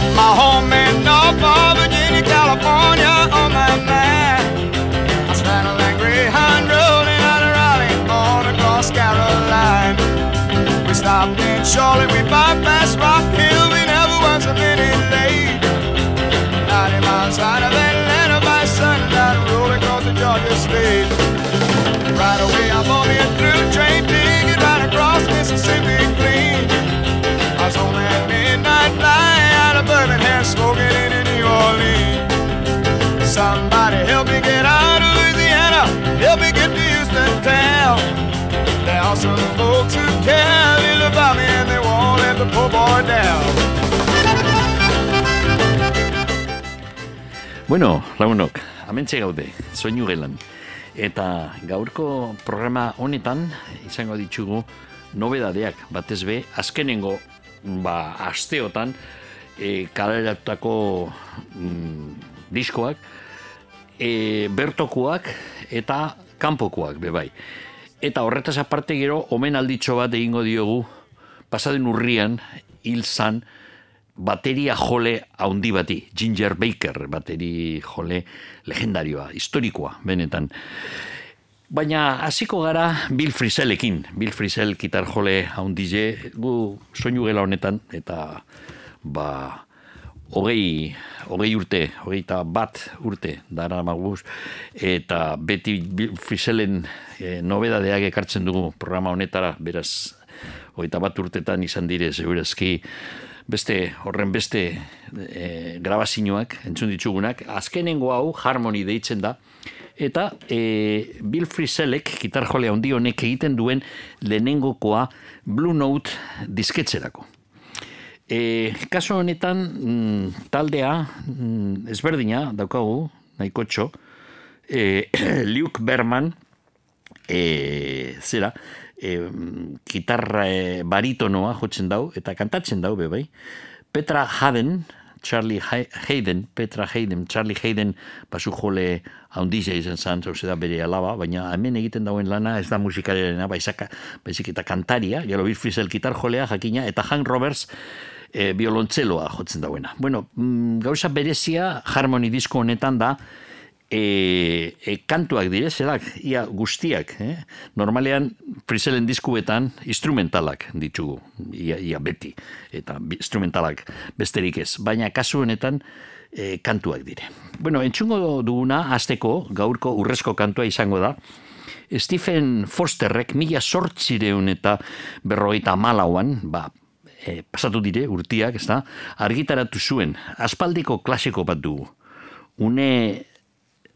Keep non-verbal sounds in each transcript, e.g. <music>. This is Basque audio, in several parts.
left my home in Norfolk, Virginia, California on my mind. I straddled that Greyhound rolling out of Raleigh on across Caroline. We stopped in Charlotte, Somebody help me get out of Louisiana, help me get to Houston town. There are some folks who care little about me and they won't let the poor boy down. Bueno, lagunok, amentxe gaude, soinu gelan. Eta gaurko programa honetan izango ditugu nobedadeak batez be, azkenengo ba, asteotan e, kaleratutako mm, diskoak, e, bertokuak eta kanpokoak bebai. Eta horretaz aparte gero, omen alditxo bat egingo diogu, pasaden urrian, hil zan, bateria jole haundi bati, Ginger Baker, bateri jole legendarioa, historikoa, benetan. Baina hasiko gara Bill Frisellekin, Bill Frisell gitar jole haundize, gu soinu gela honetan, eta ba, hogei, hogei urte, hogei eta bat urte, dara maguz, eta beti Bill Frisellen e, nobedadeak ekartzen dugu programa honetara, beraz, hogeita bat urtetan izan dire, segurazki, beste horren beste e, grabazioak entzun ditugunak. Azkenengo hau harmoni deitzen da eta e, Bill Frisellek gitar jolea handi honek egiten duen lehenengokoa Blue Note disketzerako e, kaso honetan mm, taldea mm, ezberdina daukagu nahiko txo e, <clears throat> Luke Berman e, zera e, gitarra e, baritonoa jotzen dau, eta kantatzen dau, bai. Petra Hayden, Charlie Hayden, Petra Hayden, Charlie Hayden, basu jole haundizia izan zan, zauze da bere alaba, baina hemen egiten dauen lana ez da musikarena, baizaka, baizik eta kantaria, jalo Bill gitar jolea jakina, eta Hank Roberts, e, biolontzeloa jotzen dauena. Bueno, mm, gauza berezia, harmoni disko honetan da, e, e, kantuak dire, zerak, ia guztiak, eh? normalean friselen diskuetan instrumentalak ditugu, ia, ia beti, eta instrumentalak besterik ez, baina kasu honetan e, kantuak dire. Bueno, entzungo duguna, azteko, gaurko urrezko kantua izango da, Stephen Fosterrek mila sortzireun eta berrogeita malauan, ba, e, pasatu dire, urtiak, ez da, argitaratu zuen, aspaldiko klasiko bat dugu. Une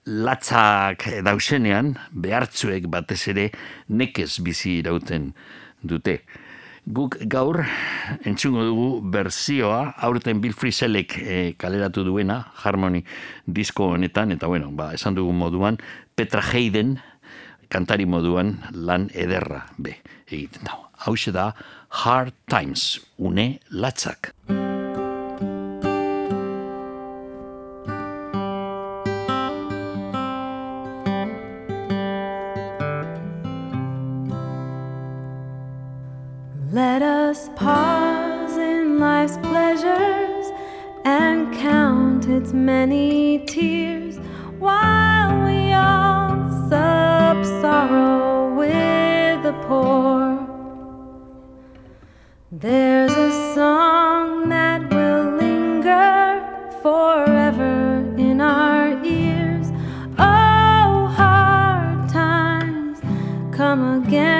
latzak dausenean, behartzuek batez ere nekez bizi irauten dute. Guk gaur entzungo dugu berzioa, aurten Bill Frisellek e, kaleratu duena, Harmony disko honetan, eta bueno, ba, esan dugu moduan, Petra Hayden, kantari moduan, lan ederra be egiten dago. Hau da, Hard Times, une latzak. Let us pause in life's pleasures and count its many tears while we all sup sorrow with the poor. There's a song that will linger forever in our ears. Oh, hard times come again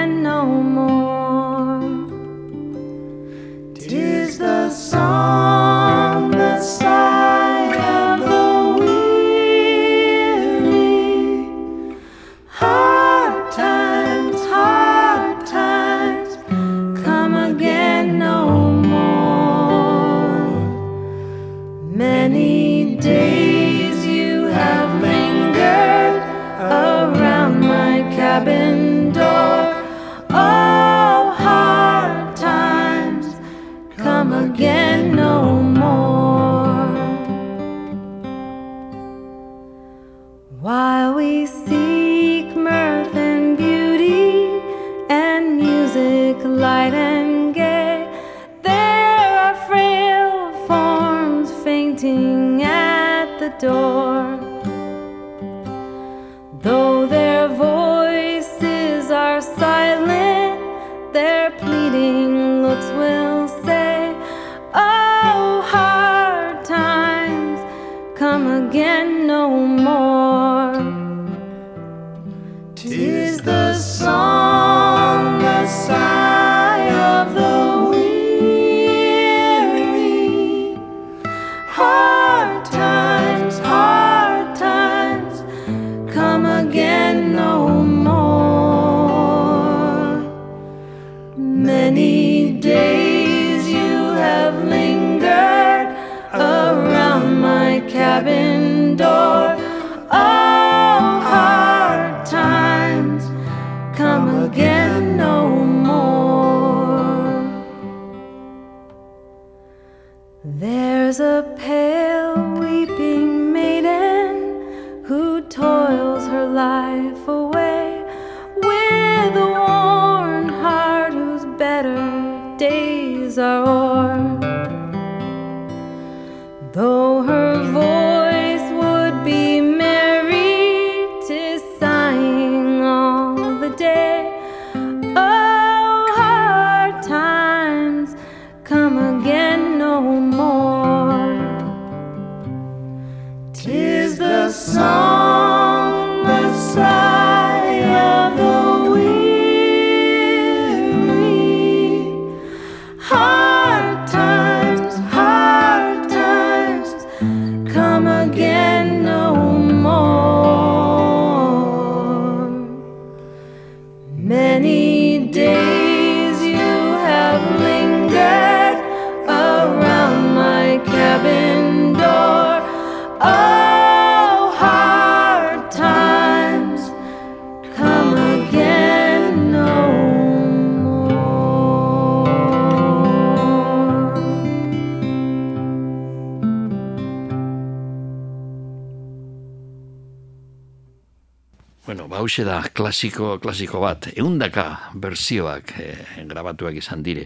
hause da, klasiko, klasiko bat, eundaka berzioak eh, e, grabatuak izan dire.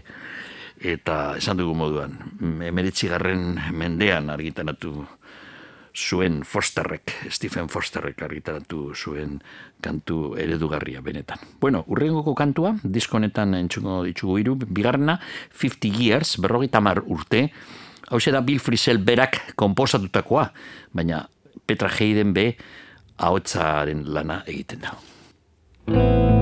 Eta esan dugu moduan, emeritzi garren mendean argitaratu zuen Forsterrek, Stephen Forsterrek argitaratu zuen kantu eredugarria benetan. Bueno, urrengoko kantua, diskonetan entzuko ditugu hiru bigarna, 50 years, berrogeita mar urte, hau da Bill Frisell berak komposatutakoa, baina Petra Hayden be, ahotsaren lana egiten da.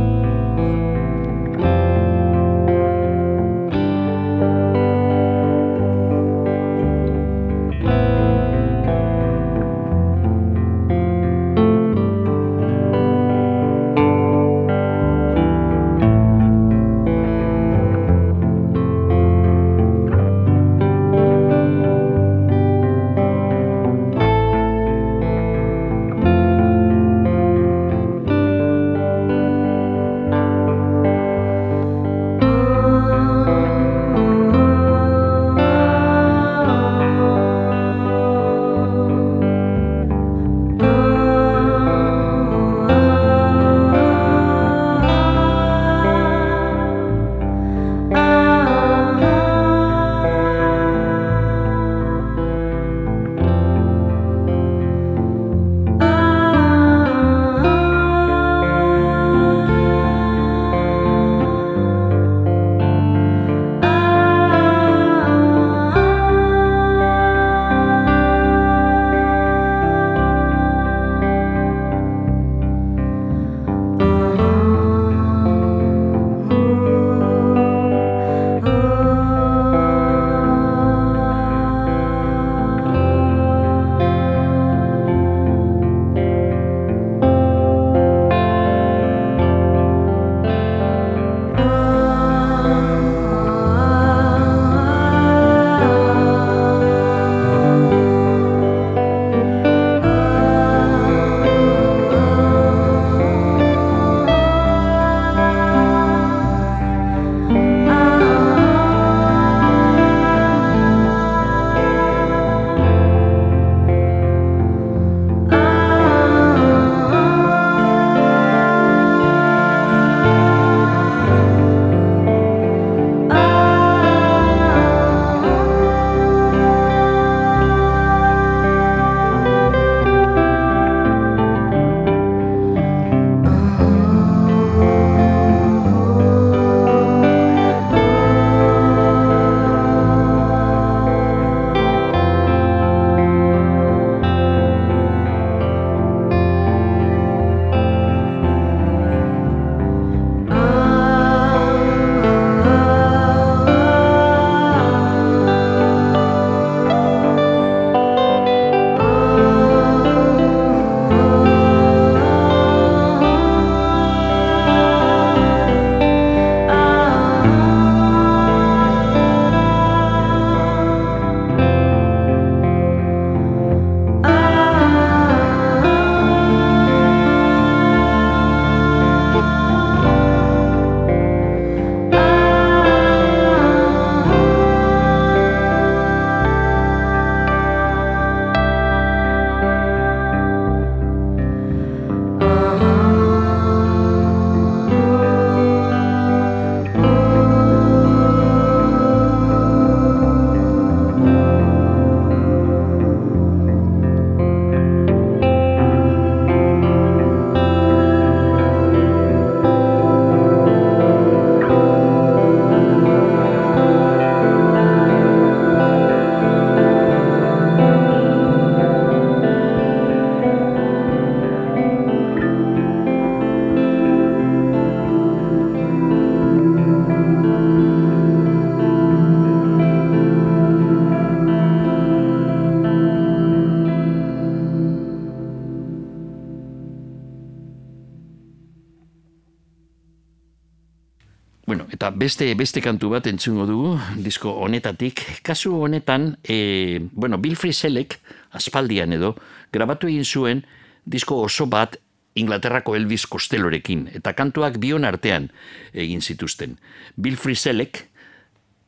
Beste beste kantu bat entzungo dugu, disko honetatik. Kasu honetan, e, bueno, Bill Frisellek, aspaldian edo, grabatu egin zuen disko oso bat Inglaterrako Elvis Costellorekin, eta kantuak bion artean egin zituzten. Bill Frisellek,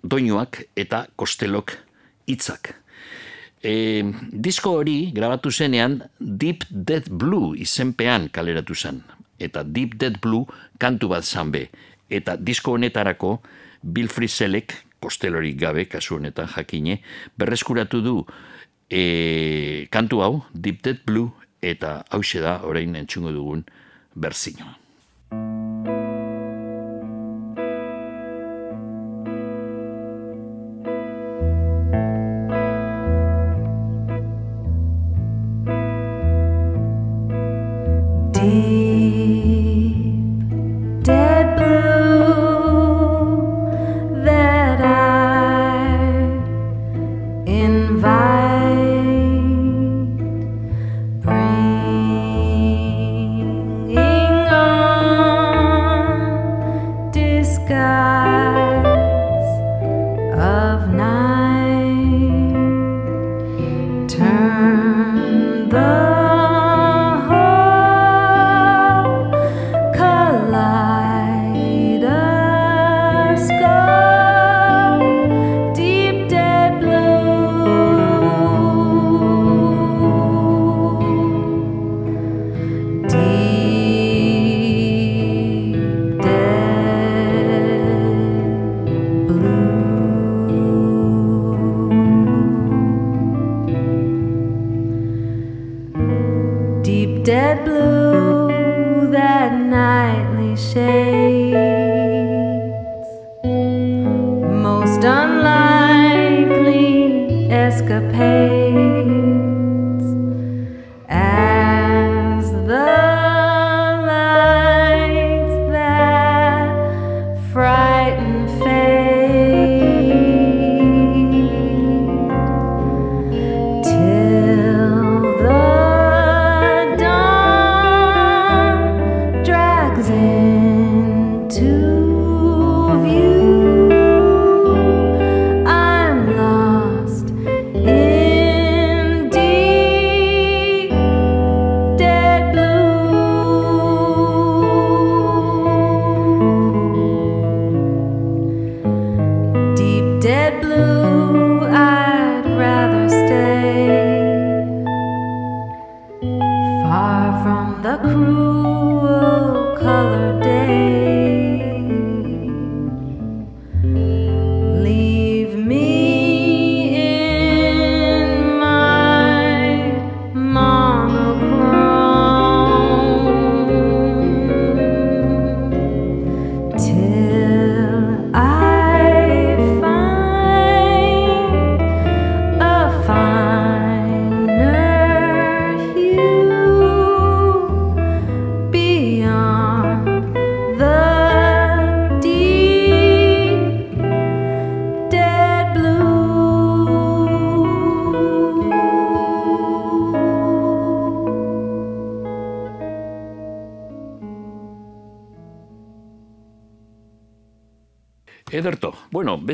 doinuak eta Costellok hitzak. E, disko hori grabatu zenean Deep Dead Blue izenpean kaleratu zen. Eta Deep Dead Blue kantu bat zan be. Eta disko honetarako Bill Frisellek, Costellorik gabe, kasu honetan jakine, berreskuratu du e, kantu hau, Deep Dead Blue, eta hause da orain entzungo dugun berzinoa. Deep, far from the cruel colored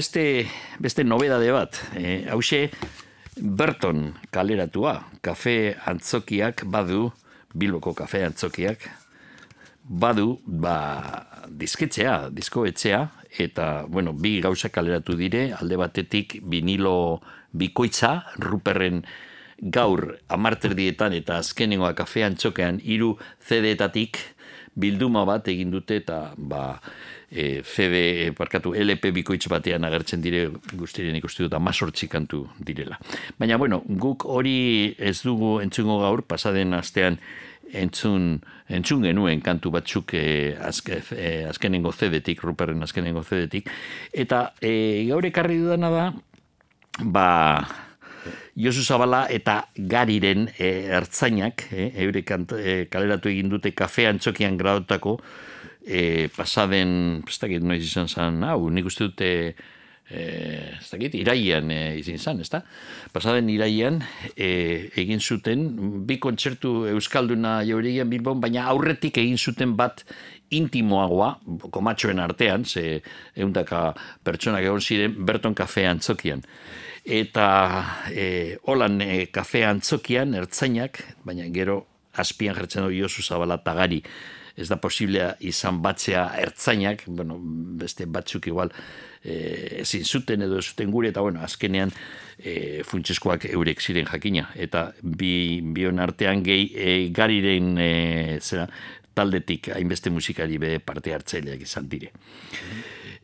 beste, beste nobedade bat. E, hause, Berton kaleratua, kafe antzokiak badu, Bilboko kafe antzokiak, badu, ba, dizketzea, diskoetxea, eta, bueno, bi gauza kaleratu dire, alde batetik vinilo bikoitza, ruperren gaur amarterdietan eta azkenengoa kafe antzokean hiru CD-etatik bilduma bat egin dute eta ba, e, CD, e, parkatu, LP bikoitz batean agertzen dire guztiren ikusti dut amazortzi kantu direla. Baina, bueno, guk hori ez dugu entzungo gaur, pasaden astean entzun, entzun genuen kantu batzuk e, azke, e, azkenengo zedetik, Ruperren azkenengo zedetik, eta e, gaur ekarri dudana da, ba, Josu Zabala eta Gariren e, ertzainak, e, eure kant, e, kaleratu egin dute kafe antzokian gradotako, e, pasaden, ez dakit noiz izan zen, hau, nik uste dute, e, ez dakit, iraian e, izin zen, ezta? Pasaden iraian e, egin zuten, bi kontzertu Euskalduna jauregian Bilbon, baina aurretik egin zuten bat intimoagoa, komatxoen artean, ze eundaka pertsonak egon ziren, Berton kafea antzokian. Eta e, holan e, kafea antzokian, ertzainak, baina gero azpian jertzen du Josu Zabala tagari, ez da posiblea izan batzea ertzainak, bueno, beste batzuk igual, e, ezin zuten edo zuten gure, eta bueno, azkenean e, funtsezkoak eurek ziren jakina. Eta bi, bion artean gehi e, gariren e, zera, taldetik hainbeste musikari be parte hartzaileak izan dire.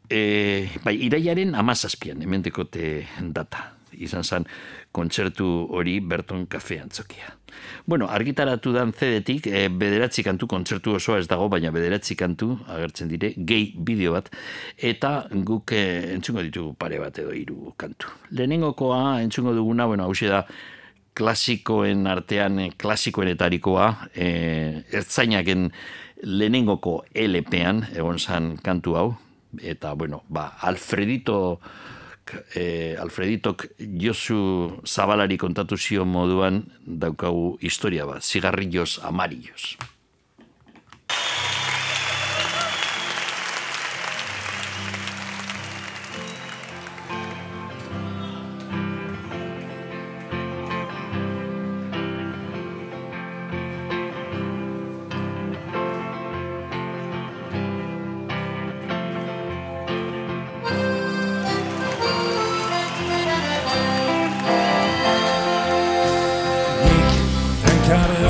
E, bai, iraiaren amazazpian, ementekote data. Izan zen kontzertu hori Berton Kafe antzokia. Bueno, argitaratu dan zedetik, e, bederatzi kantu kontzertu osoa ez dago, baina bederatzi kantu agertzen dire, gehi bideo bat, eta guk e, entzungo ditugu pare bat edo hiru kantu. Lehenengokoa entzungo duguna, bueno, hau da, klasikoen artean, eh, klasikoenetarikoa, e, ertzainaken lehenengoko LP-an, egon zan kantu hau, eta, bueno, ba, Alfredito, e, Alfreditok Josu Zabalari kontatu zio moduan daukagu historia bat, zigarrillos amarillos.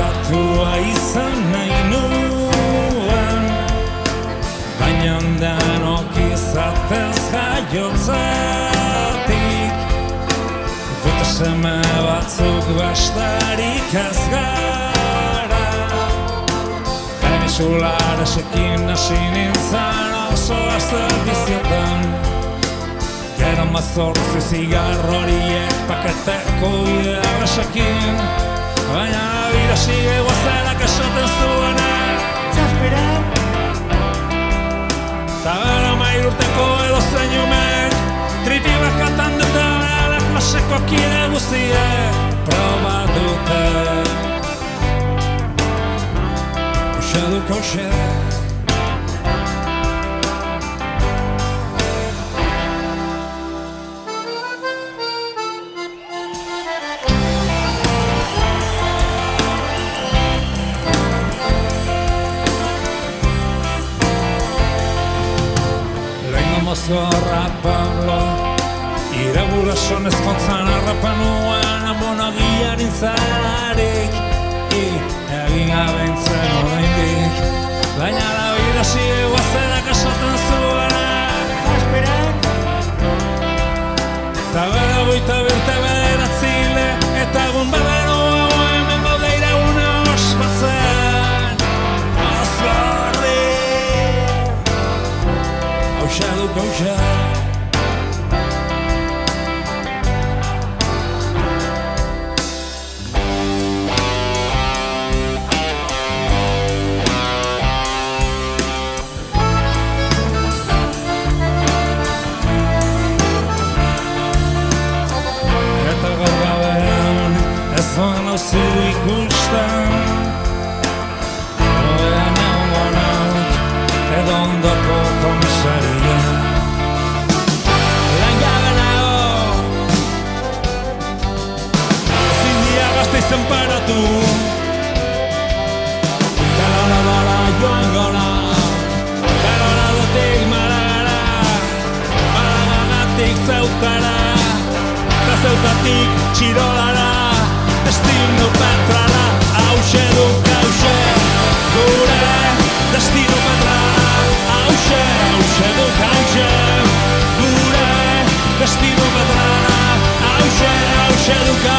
Enkargatua izan nahi nuen. Baina denok izatez jaiotzatik Dute seme batzuk bastarik ez gara. Emisulare sekin hasi nintzen oso aztertiziotan Gero mazortzi zigarroriek paketeko idealesekin Baina birasi eguazelak esaten zuena. Zazpira Ta gara mairurteko edo zein umek Tripi bakatan dute behalak maseko kide guztiek Proba dute. Uxe duk mozorra Pablo Ire gurason ezkontzan harrapa nuen Amonagia nintzalarik I, egin abentzen oraindik. Baina la vida si eguazenak esaten zuena Esperak Ta bera tu. Però la vola jo engola Però la botic m'agrada Me no petrarà Destino petrarà Auxe Auxe. D'un cauxe Duré Destino petrarà Auxe Auxe. D'un cauxe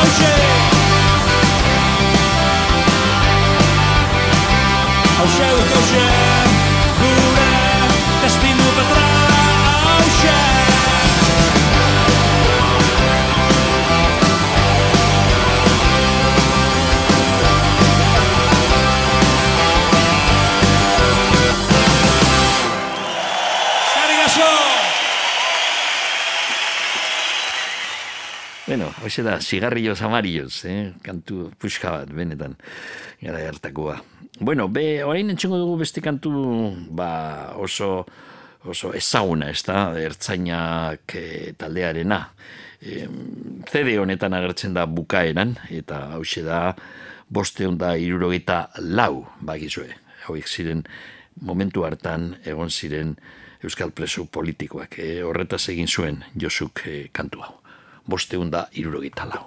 hauxe duk hauxe Hauxe duk hoxe da, cigarrillos amarillos, eh? kantu puxka bat, benetan, gara hartakoa. Bueno, be, orain entxengo dugu beste kantu, ba, oso, oso ezaguna, ez da, ertzainak e, taldearena. E, CD honetan agertzen da bukaeran, eta hause da, boste honda irurogeita lau, bagizue. Hauek ziren, momentu hartan, egon ziren, Euskal Preso politikoak. E, horretaz egin zuen Josuk e, kantu hau. Boste da irurogita lau.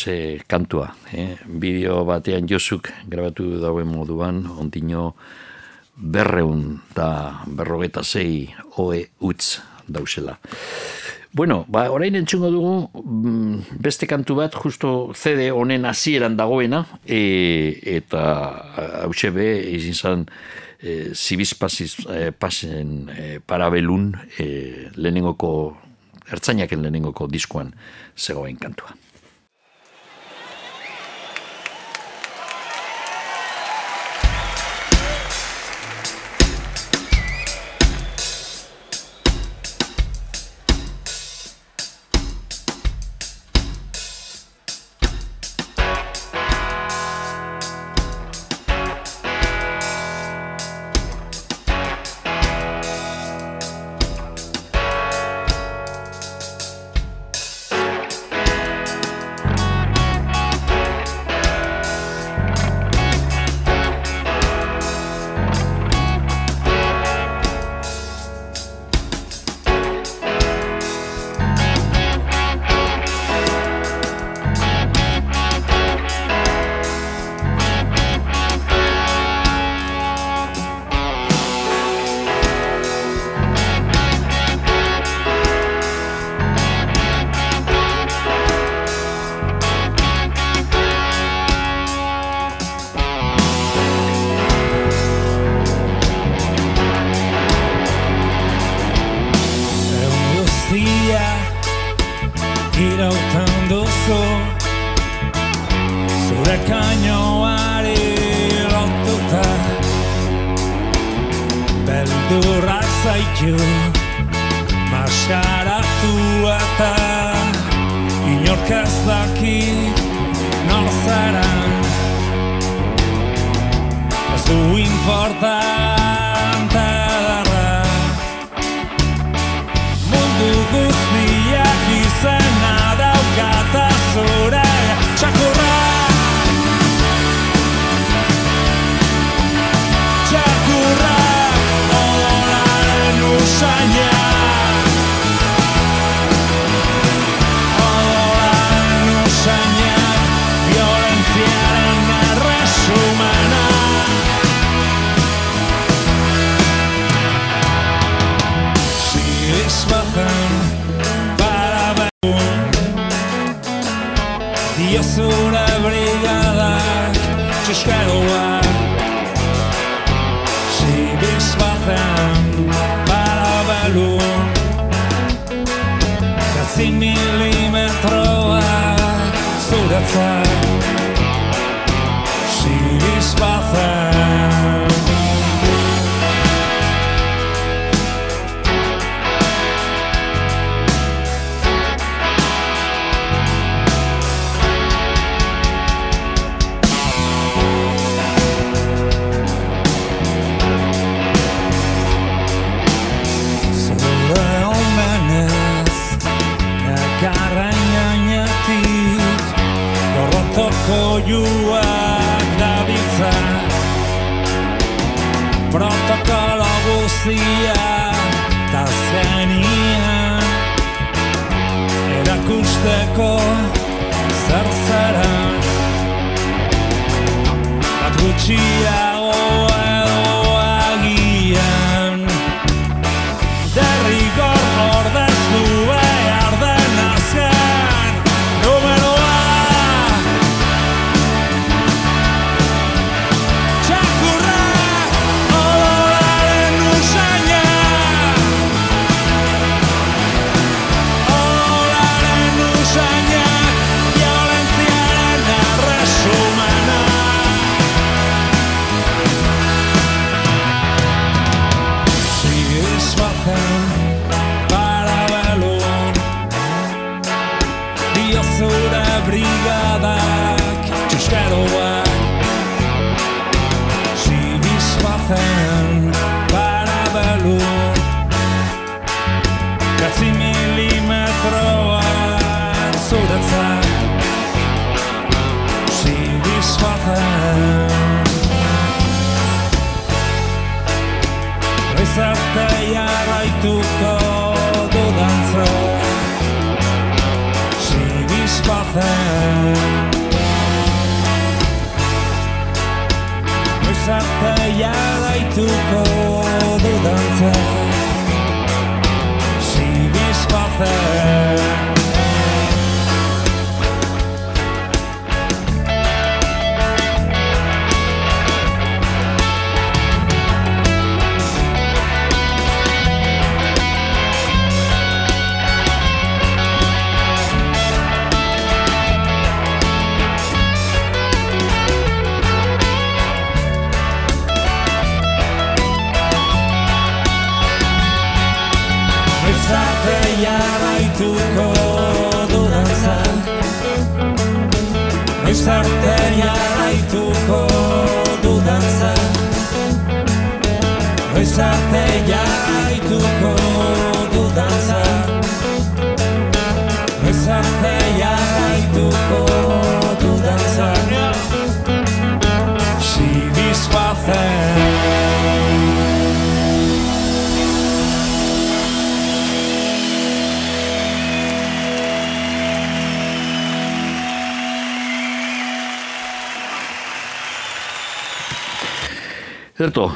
Hause kantua. Eh? Bideo batean Josuk grabatu dauen moduan, ondino berreun da berrogeta zei oe utz dausela. Bueno, ba, orain entzungo dugu mm, beste kantu bat, justo CD honen hasieran dagoena, e, eta hause be, izin zan, e, zibiz e, pasen e, parabelun e, lehenengoko, ertzainaken lehenengoko diskoan zegoen kantua.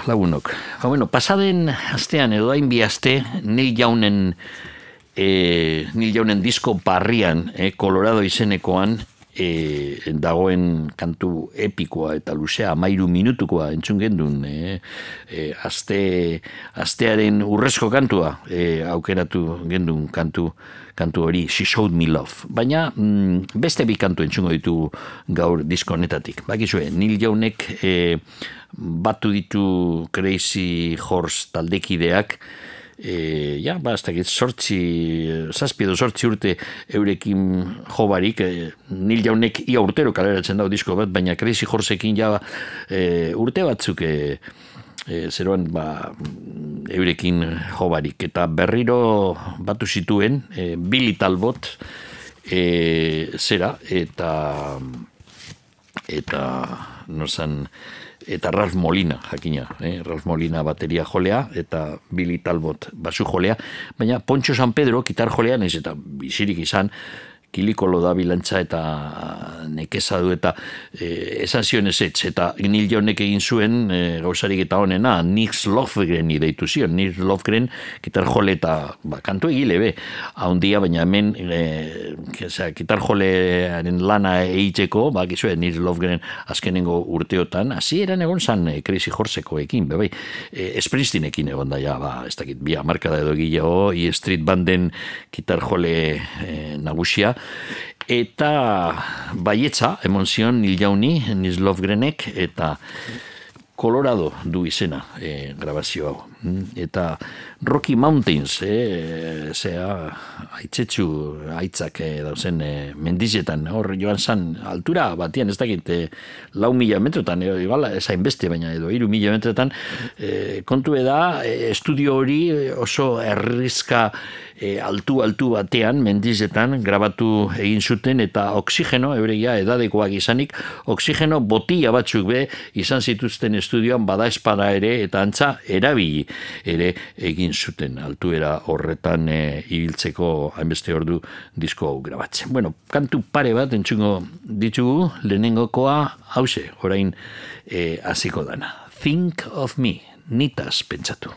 Lagunok. Ba, bueno, pasaden astean edo hain bi aste, Neil Jaunen, e, Neil Jaunen disko barrian, e, Colorado izenekoan, e, dagoen kantu epikoa eta luzea amairu minutukoa entzun gendun e, e, aste, astearen urrezko kantua e, aukeratu gendun kantu kantu hori She Showed Me Love. Baina mm, beste bi kantu entzungo ditu gaur disko honetatik. Bakizue, Neil Jaunek e, batu ditu Crazy Horse taldekideak e, ja, ba, ez dakit, sortzi, zazpi edo sortzi urte eurekin jobarik, e, nil jaunek ia urtero kaleratzen dau disko bat, baina Crazy Horseekin ja e, urte batzuk e, e, zeroan ba, eurekin jobarik. Eta berriro batu zituen, e, Billy Talbot, e, zera, eta eta nozan eta Ralph Molina, jakina, eh? Ralph Molina bateria jolea, eta Billy Talbot basu jolea, baina Poncho San Pedro, kitar jolea, naiz eta bizirik izan, kilikolo da bilantza eta nekeza du eta e, esan zion ez etz, eta Nil Jonek egin zuen e, gauzarik eta honena, Nils Lofgren ideitu zion, Nils Lofgren gitar jole eta ba, kantu egile be, haundia baina hemen e, kesa, gitar jolearen lana eitzeko, ba, gizue, Nils Lofgren azkenengo urteotan, hasi eran egon zan e, Crazy Horseko ekin, bebai, e, Springsteenekin egon da, ja, ba, ez dakit, bi amarkada edo gileo, i Street Banden gitar jole e, nagusia, eta baietza, emon zion Nil Jauni, Nils Lofgrenek, eta Colorado du izena e, grabazio hau. Eta Rocky Mountains, e, zea, aitzetsu, aitzak e, dauzen e, mendizetan, hor joan zan, altura batian, ez dakit, e, lau mila metrotan, e, igual, ez hainbeste, baina edo, iru mila metrotan, e, kontu eda, e, estudio hori oso errizka e, altu altu batean mendizetan grabatu egin zuten eta oksigeno eureia edadekoak izanik oksigeno botila batzuk be izan zituzten estudioan bada espada ere eta antza erabili ere egin zuten altuera horretan e, ibiltzeko hainbeste ordu disko hau grabatzen. Bueno, kantu pare bat entzungo ditugu lehenengokoa hause, orain e, hasiko dana. Think of me, nitaz pentsatu.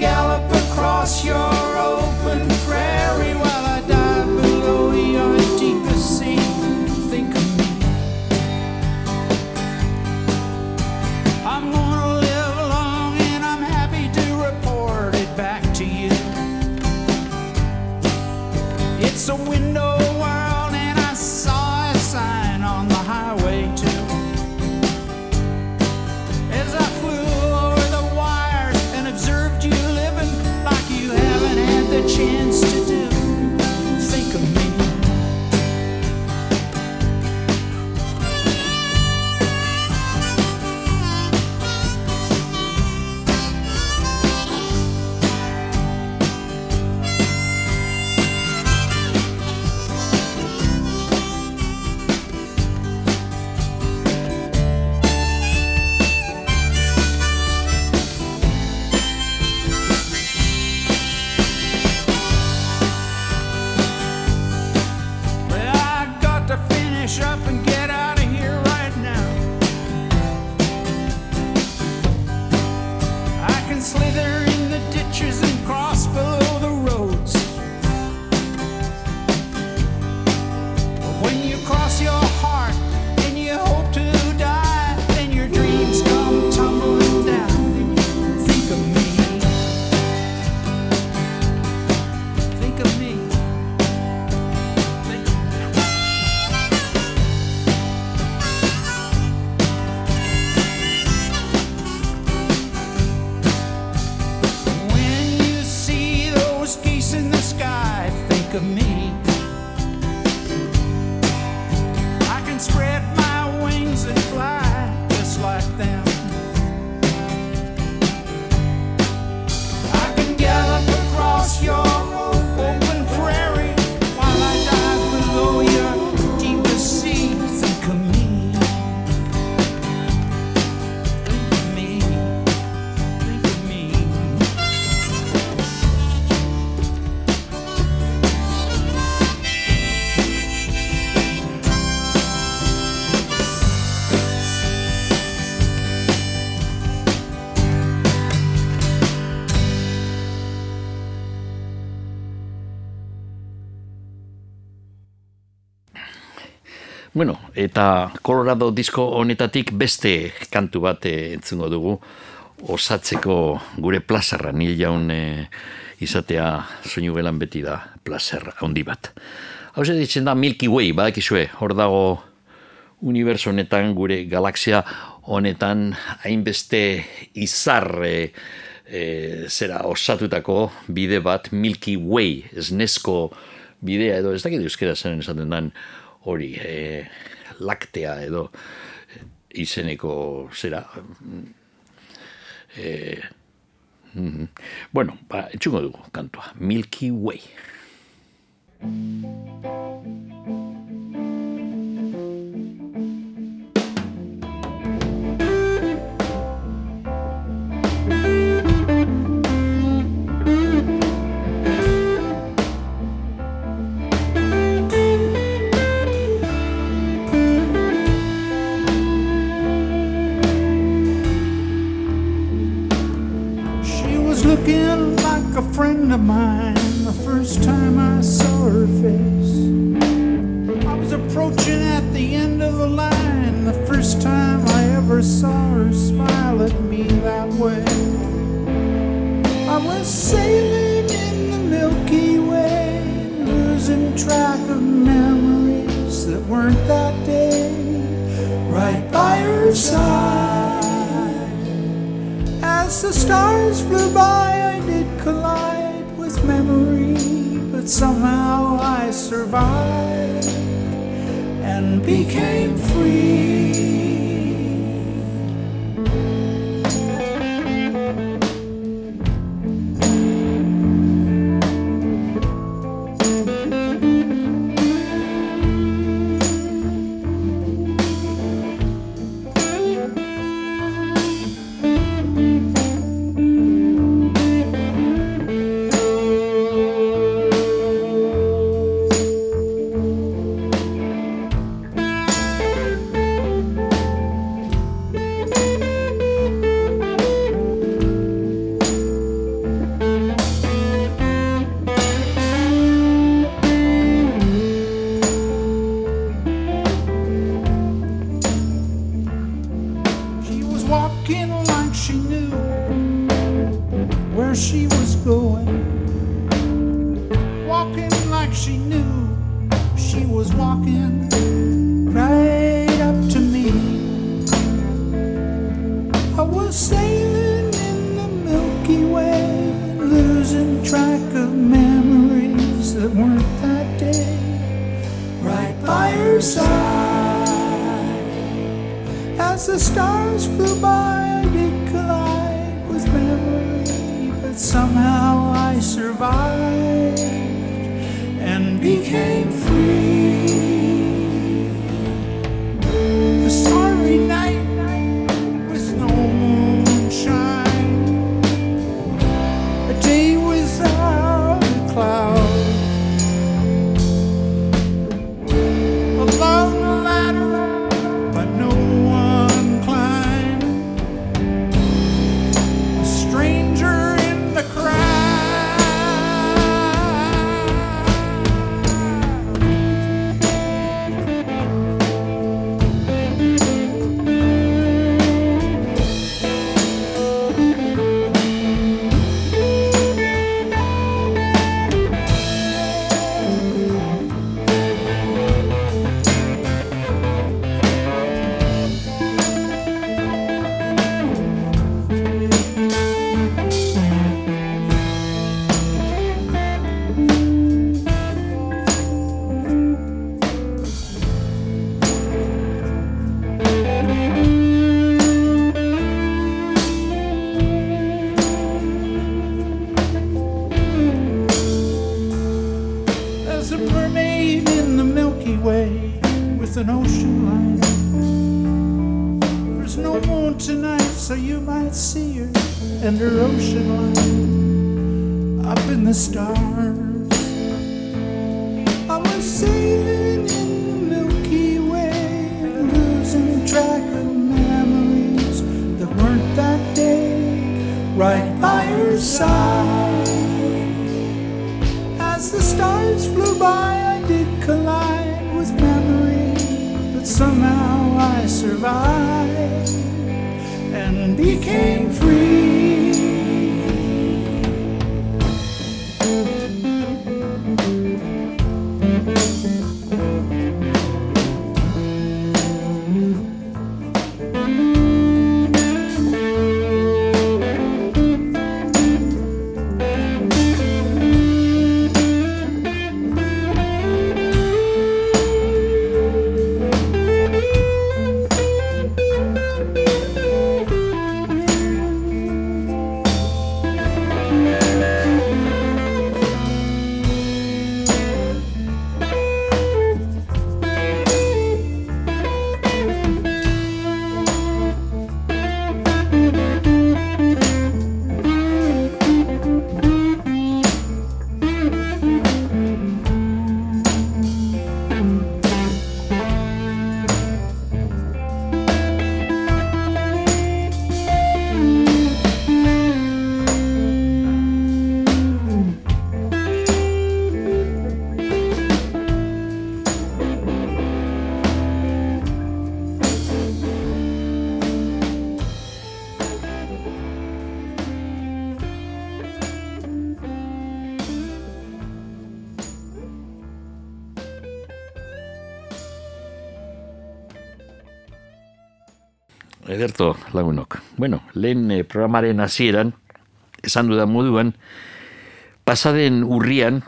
Gallop across your open prairie while I dive below your deepest sea. Think of me. I'm gonna live long and I'm happy to report it back to you. It's a window me. Eta Colorado disko honetatik beste kantu bat eh, entzungo dugu osatzeko gure plazerra, nil jaun eh, izatea soinu belan beti da plazer handi bat. Hau ditzen da Milky Way, badakizue, hor dago uniberso honetan, gure galaxia honetan, hainbeste izar e, zera osatutako bide bat Milky Way, esnesko bidea edo, ez dakit euskera zen esaten dan hori, e, laktea edo izeneko zera. E, mm, bueno, ba, etxungo dugu kantua, Milky Way. Like a friend of mine the first time I saw her face. I was approaching at the end of the line the first time I ever saw her smile at me that way. I was sailing in the Milky Way, losing track of memories that weren't that day, right by her side. As the stars flew by, I did collide with memory, but somehow I survived and became free. Ederto, lagunok. Bueno, lehen eh, programaren hasieran, esan dudan moduan, pasaden urrian,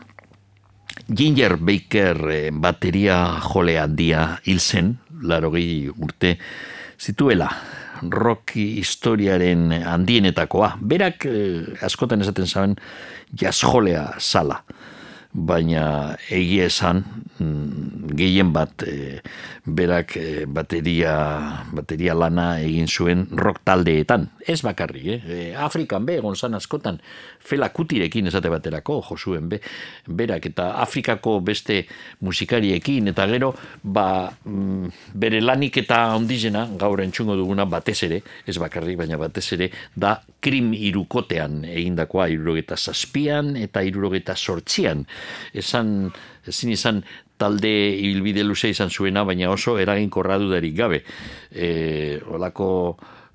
Ginger Baker eh, bateria jole handia hil zen, laro urte zituela, rock historiaren handienetakoa. Berak eh, askotan esaten zaben jazz jolea zala baina egia esan mm, gehien bat e, berak e, bateria, bateria lana egin zuen rock taldeetan. Ez bakarri, eh? E, Afrikan be, egon zan askotan, fela kutirekin esate baterako, josuen be, berak eta Afrikako beste musikariekin, eta gero, ba, mm, bere lanik eta ondizena, gaur entzungo duguna batez ere, ez bakarri, baina batez ere, da krim irukotean egindakoa, irurogeta zazpian eta irurogeta sortzian. Esan, ezin izan talde ibilbide luze izan zuena, baina oso eraginkorra dudarik gabe. E, olako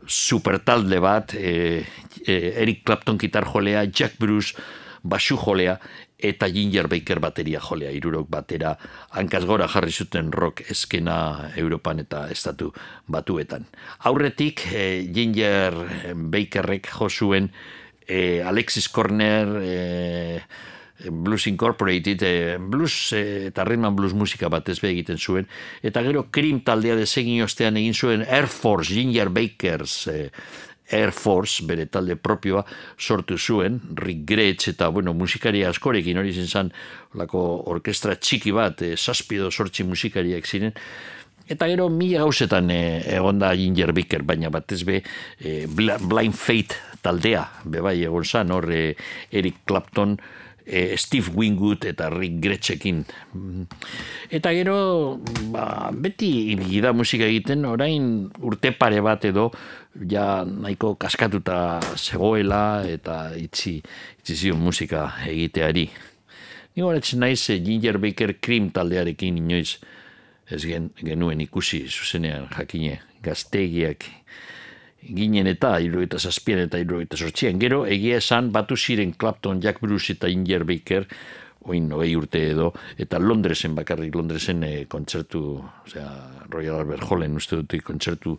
supertalde bat, e, e, Eric Clapton gitar jolea, Jack Bruce basu jolea, eta Ginger Baker bateria jolea, irurok batera, hankaz gora jarri zuten rock eskena Europan eta estatu batuetan. Aurretik, e, Ginger Bakerrek jo zuen e, Alexis Corner, e, Blues Incorporated, e, blues e, eta and blues musika batez be egiten zuen, eta gero krim taldea desegin ostean egin zuen Air Force, Ginger Bakers, e, Air Force, bere talde propioa, sortu zuen, Rick Gretsch eta, bueno, musikari askorekin hori zen lako orkestra txiki bat, e, saspido sortzi musikariak ziren, Eta gero mila gauzetan e, egonda Ginger Baker, baina batez be e, Blind Fate taldea, bebai egon zan, hor e, Eric Clapton, e, Steve Wingwood eta Rick Gretschekin. Eta gero, ba, beti da musika egiten, orain urte pare bat edo, ja nahiko kaskatuta zegoela eta itzi, itzi zion musika egiteari. Ni horatzen naiz eh, Ginger Baker Cream taldearekin inoiz ez gen, genuen ikusi zuzenean jakine gaztegiak ginen eta irurogeita zazpian eta irurogeita sortzian. Gero, egia esan, batu ziren Clapton, Jack Bruce eta Inger Baker, oin nogei urte edo, eta Londresen bakarrik, Londresen e, kontzertu, osea, Royal Albert Hallen uste dut kontzertu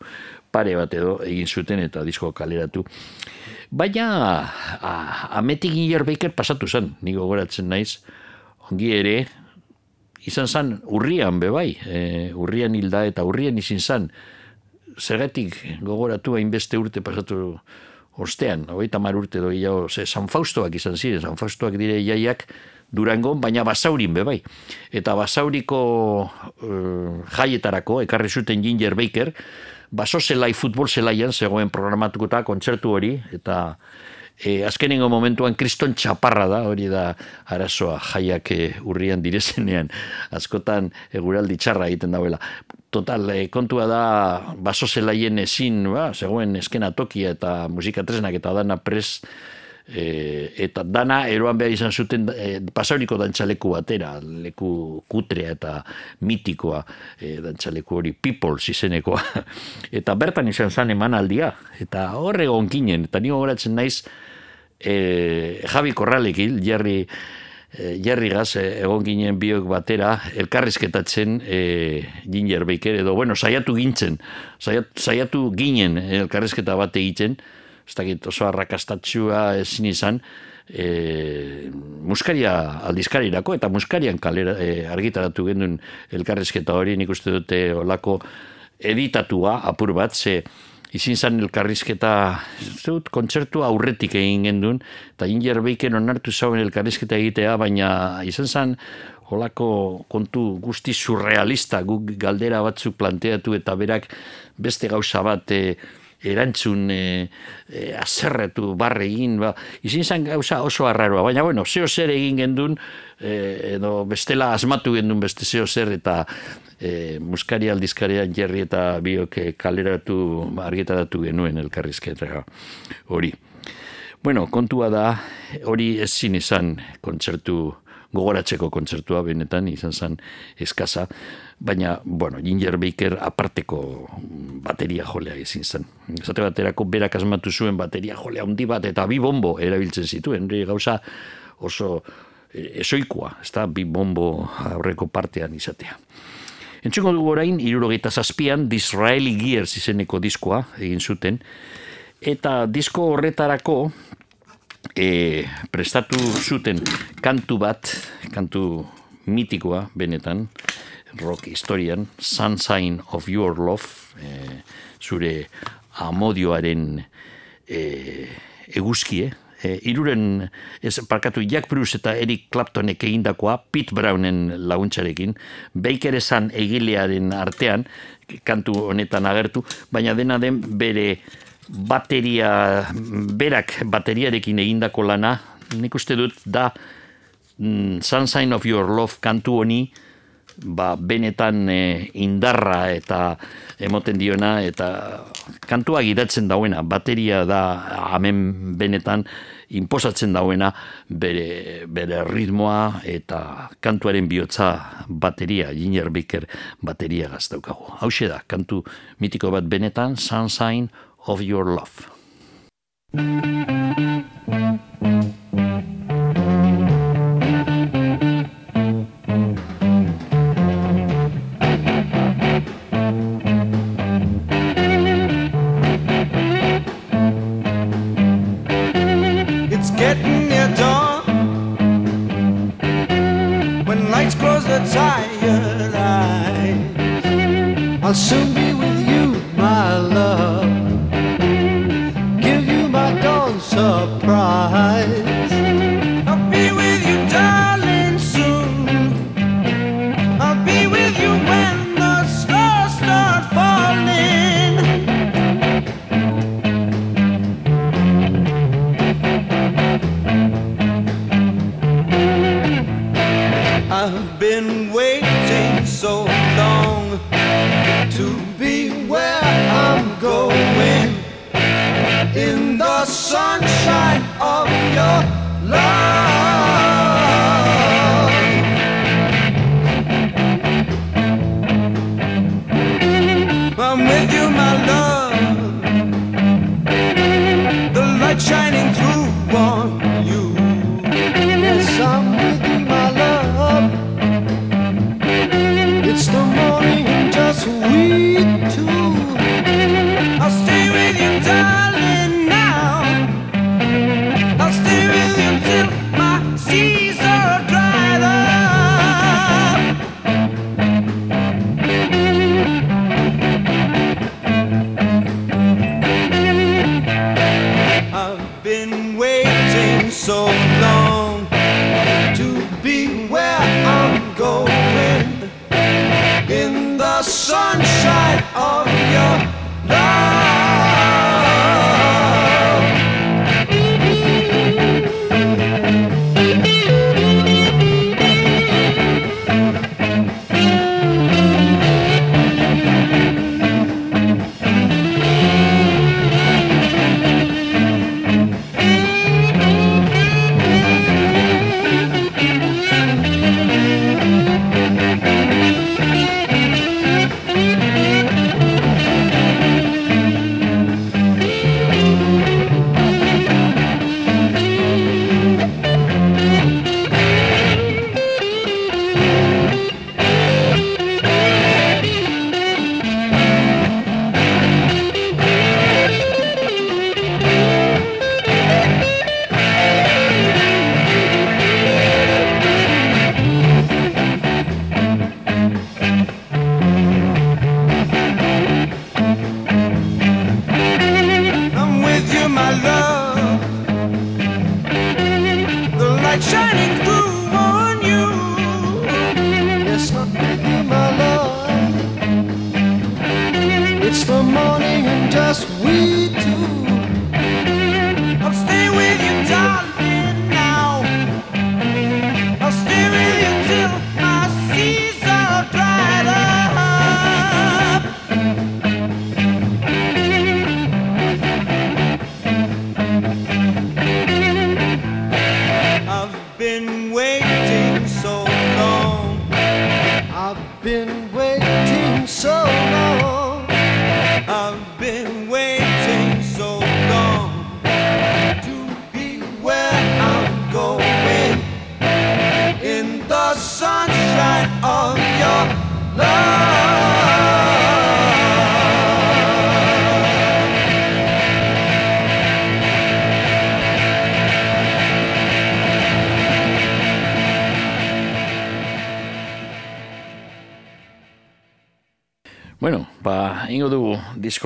pare bat edo egin zuten eta disko kaleratu. Baina, ametik Inger Baker pasatu zen, nigo goratzen naiz, ongi ere, izan zen urrian bebai, e, urrian hilda eta urrian izin zen, zergatik gogoratu hainbeste urte pasatu ostean, hogeita mar urte doi jau, ze San Faustoak izan ziren, San Faustoak dire jaiak durango, baina basaurin bebai. Eta basauriko uh, jaietarako, ekarri zuten Ginger Baker, baso zelai futbol zelaian, zegoen programatukuta kontzertu hori, eta e, azkenengo momentuan kriston txaparra da, hori da arazoa jaiak e, urrian direzenean, askotan eguraldi txarra egiten dauela. Total, e, kontua da, baso zelaien ezin, ba, zegoen eskena tokia eta musika tresnak eta dana pres E, eta dana eroan behar izan zuten e, pasauriko dantzaleku batera, leku kutrea eta mitikoa e, dantzaleku hori Peoples izenekoa. <laughs> eta bertan izan zan emanaldia, eta horre egon ginen, eta nio horatzen naiz e, Javi Korralekin, Jerry, e, Jerry e, egon ginen biok batera, elkarrizketatzen e, Ginger Baker, edo, bueno, saiatu gintzen, saiatu, saiatu ginen elkarrizketa bat egiten, ez dakit oso arrakastatxua ezin izan, e, muskaria aldizkarirako eta muskarian kalera, e, argitaratu gendun elkarrezketa hori. Nik uste dute olako editatua apur bat, ze izin zan elkarrizketa zut, kontzertua aurretik egin gendun, eta Inger Beiken onartu zauen elkarrizketa egitea, baina izan zan holako kontu guzti surrealista, guk galdera batzuk planteatu eta berak beste gauza bat e, erantzun e, e, azerretu barre egin, ba, izin zan gauza oso arraroa, baina bueno, zeo zer egin gendun, e, edo bestela asmatu gendun beste zeo zer, eta e, muskari aldizkarian jerri eta biok kaleratu, argitaratu genuen elkarrizketa hori. Bueno, kontua da, hori ezin izan kontzertu, gogoratzeko kontzertua benetan izan zen eskasa, baina, bueno, Ginger Baker aparteko bateria jolea ezin zen. Esate baterako berak asmatu zuen bateria jolea handi bat eta bi bombo erabiltzen zituen, hori gauza oso esoikoa, ez da, bi bombo aurreko partean izatea. Entzuko dugu orain, irurogeita zazpian, Disraeli Gears izeneko diskoa egin zuten, eta disko horretarako e, prestatu zuten kantu bat, kantu mitikoa benetan, rock historian, Sunshine of Your Love, e, zure amodioaren e, eguzkie, e, iruren, ez, parkatu Jack Bruce eta Eric Claptonek egindakoa, Pete Brownen laguntzarekin, Baker esan egilearen artean, kantu honetan agertu, baina dena den bere bateria, berak bateriarekin egindako lana, nik uste dut da mm, Sunshine of Your Love kantu honi, ba, benetan e, indarra eta emoten diona eta kantua gidatzen dauena, bateria da hemen benetan inposatzen dauena bere, bere ritmoa eta kantuaren bihotza bateria, Ginger Baker bateria gaztaukagu. Hau da, kantu mitiko bat benetan, Sunshine of Your Love. It's getting near dawn when lights close the tired eyes. I'll soon be with you, my love. Of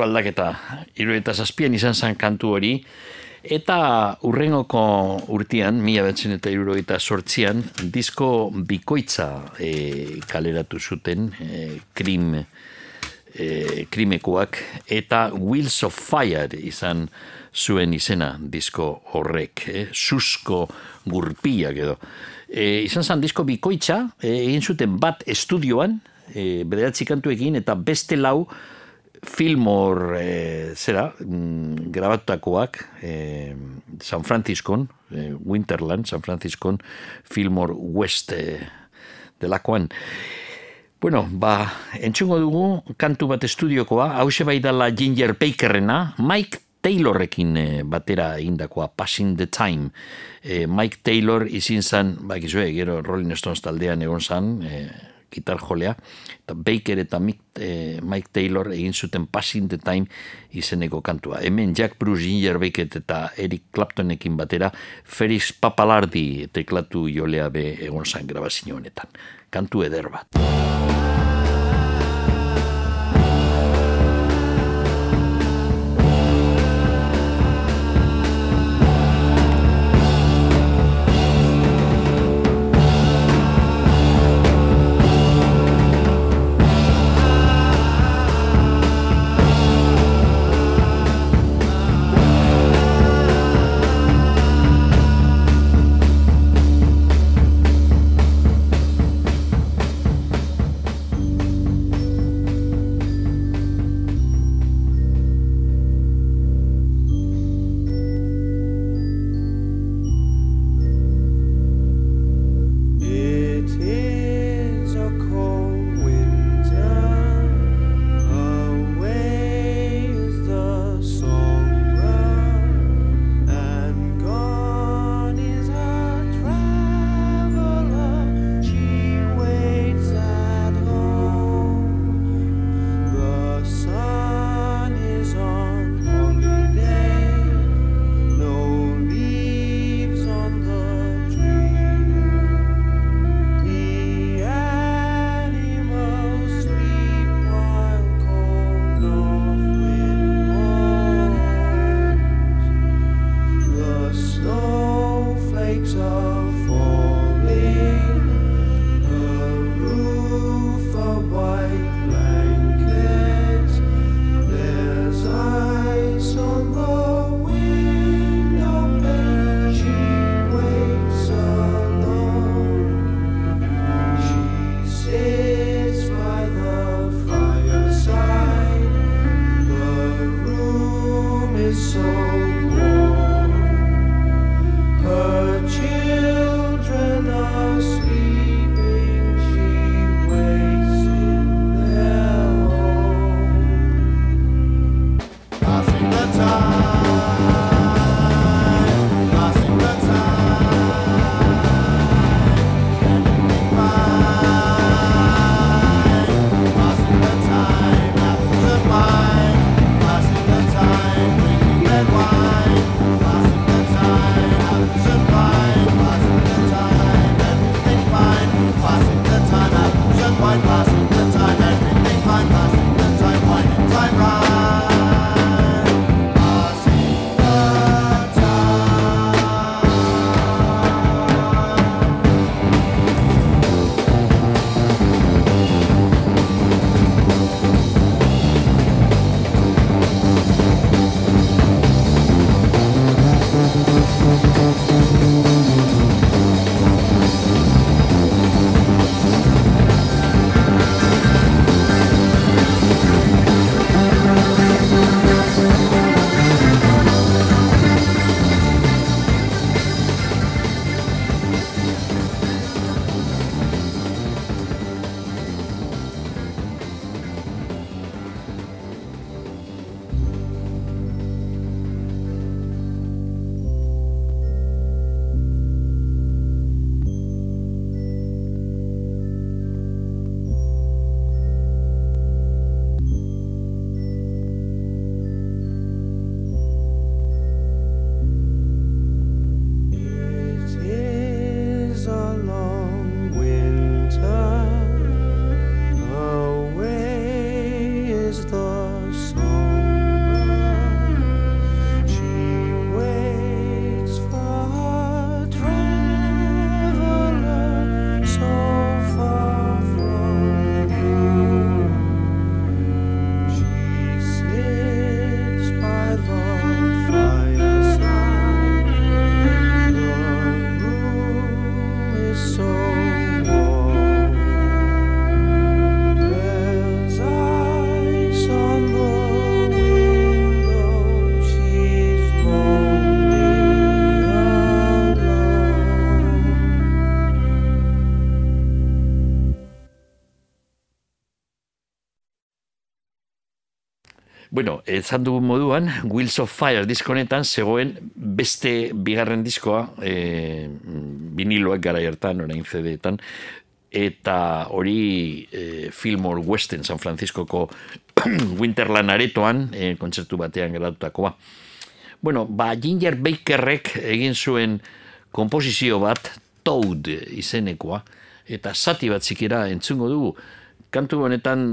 disko aldaketa irueta zazpian izan zen kantu hori, eta urrengoko urtean, mila betzen eta irurogeita sortzian, disko bikoitza e, kaleratu zuten, e, krim, e, krimekoak, eta Wheels of Fire izan zuen izena disko horrek, e, susko gurpiak edo. E, izan zen disko bikoitza, e, egin zuten bat estudioan, e, bederatzi kantuekin, eta beste lau Fillmore e, zera, mm, grabatutakoak e, San Franciscon, e, Winterland, San Franciscon, Fillmore West e, delakoan. Bueno, ba, entzungo dugu kantu bat estudiokoa, hause bai dala Ginger Bakerrena, Mike Taylorrekin batera indakoa, Passing the Time. E, Mike Taylor izin zan, ba, gizue, gero Rolling Stones taldean egon zan, e, gitar jolea, eta Baker eta eh, Mike Taylor egin zuten Passing the Time izeneko kantua. Hemen Jack Bruce, Ginger Baker eta Eric Claptonekin batera, Ferris Papalardi teklatu jolea be egon zan grabazio honetan. Kantu eder bat. Ezan dugun moduan, Wheels of Fire diskonetan zegoen beste bigarren diskoa, e, viniloak gara hartan, orain CD-etan, eta hori e, Fillmore Western San Franciscoko <clears throat> Winterland aretoan, e, kontzertu batean geratutakoa. Bueno, ba, Ginger Bakerrek egin zuen komposizio bat, Toad izenekoa, eta zati bat zikera entzungo dugu. Kantu honetan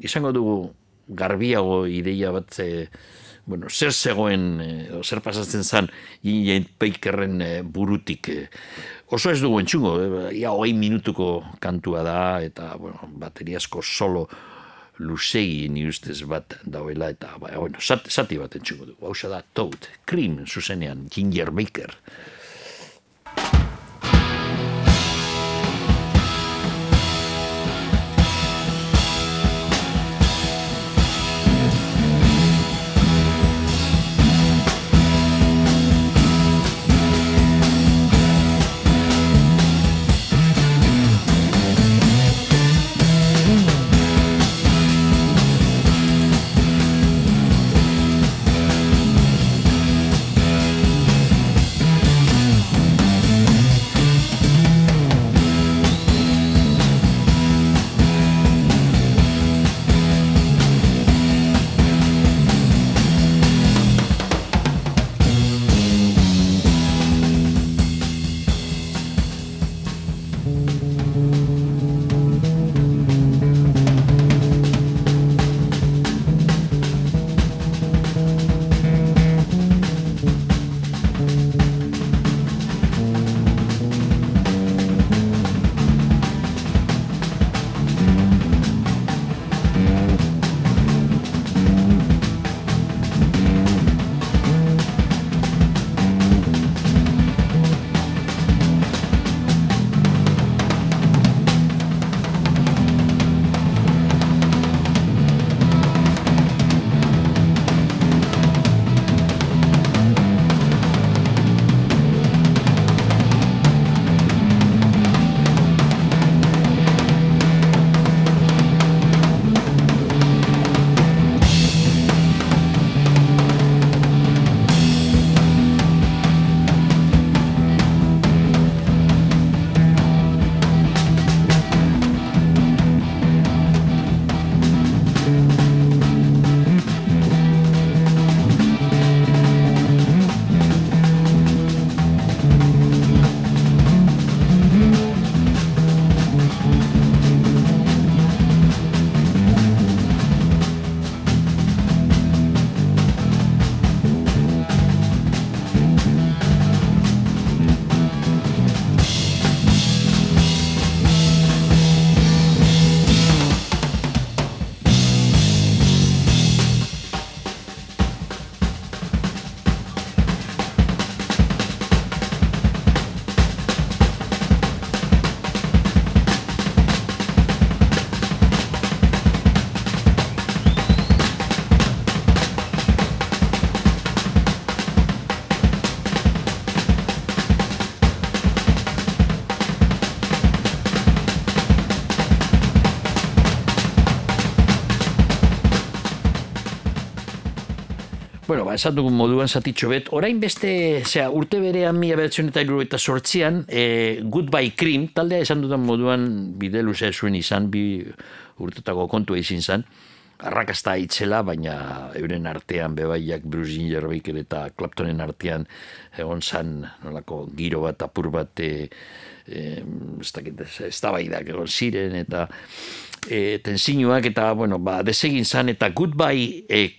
izango dugu garbiago ideia bat e, bueno, zer zegoen, e, zer pasatzen zan Ginger Bakerren e, burutik. E, oso ez dugu entzungo, e, ia hogei minutuko kantua da, eta bueno, bateriasko solo lusegi ni ustez bat dauela eta ba, bueno, zati, zati bat entzuko du. Hau da Toad, Cream zuzenean, Ginger Baker. Esan dugun moduan zatitxo bet, orain beste, zera, urte berean mila behatzen eta iru eta sortzian, e, Goodbye Cream, taldea esan dudan moduan bide luze zuen izan, bi urtetako kontua izin zan, arrakasta itzela, baina euren artean bebaiak Bruce Gingerbaker eta Claptonen artean egon zan nolako giro bat, apur bat, e, e, ez dakit, ez da egon ziren, eta e, tensinuak eta, bueno, ba, desegin zan eta goodbye e,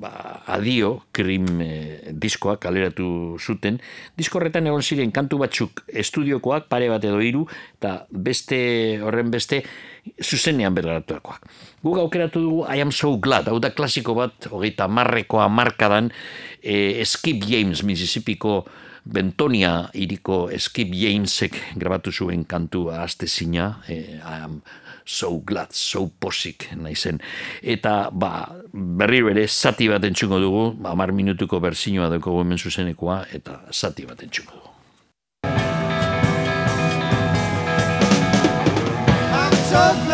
ba, adio krim e, diskoak kaleratu zuten. Disko horretan egon ziren kantu batzuk estudiokoak, pare bat edo hiru eta beste, horren beste, zuzenean bergaratuakoak. Guk aukeratu dugu I am so glad, hau da klasiko bat, hogeita marrekoa markadan, e, Skip James, Mississippiko Bentonia iriko Skip Jamesek grabatu zuen kantu azte zina, e, I am so glad, so posik naizen. Eta ba, berri bere zati bat entxungo dugu, amar minutuko berzinoa dugu hemen zuzenekoa, eta zati bat entxungo dugu. I'm so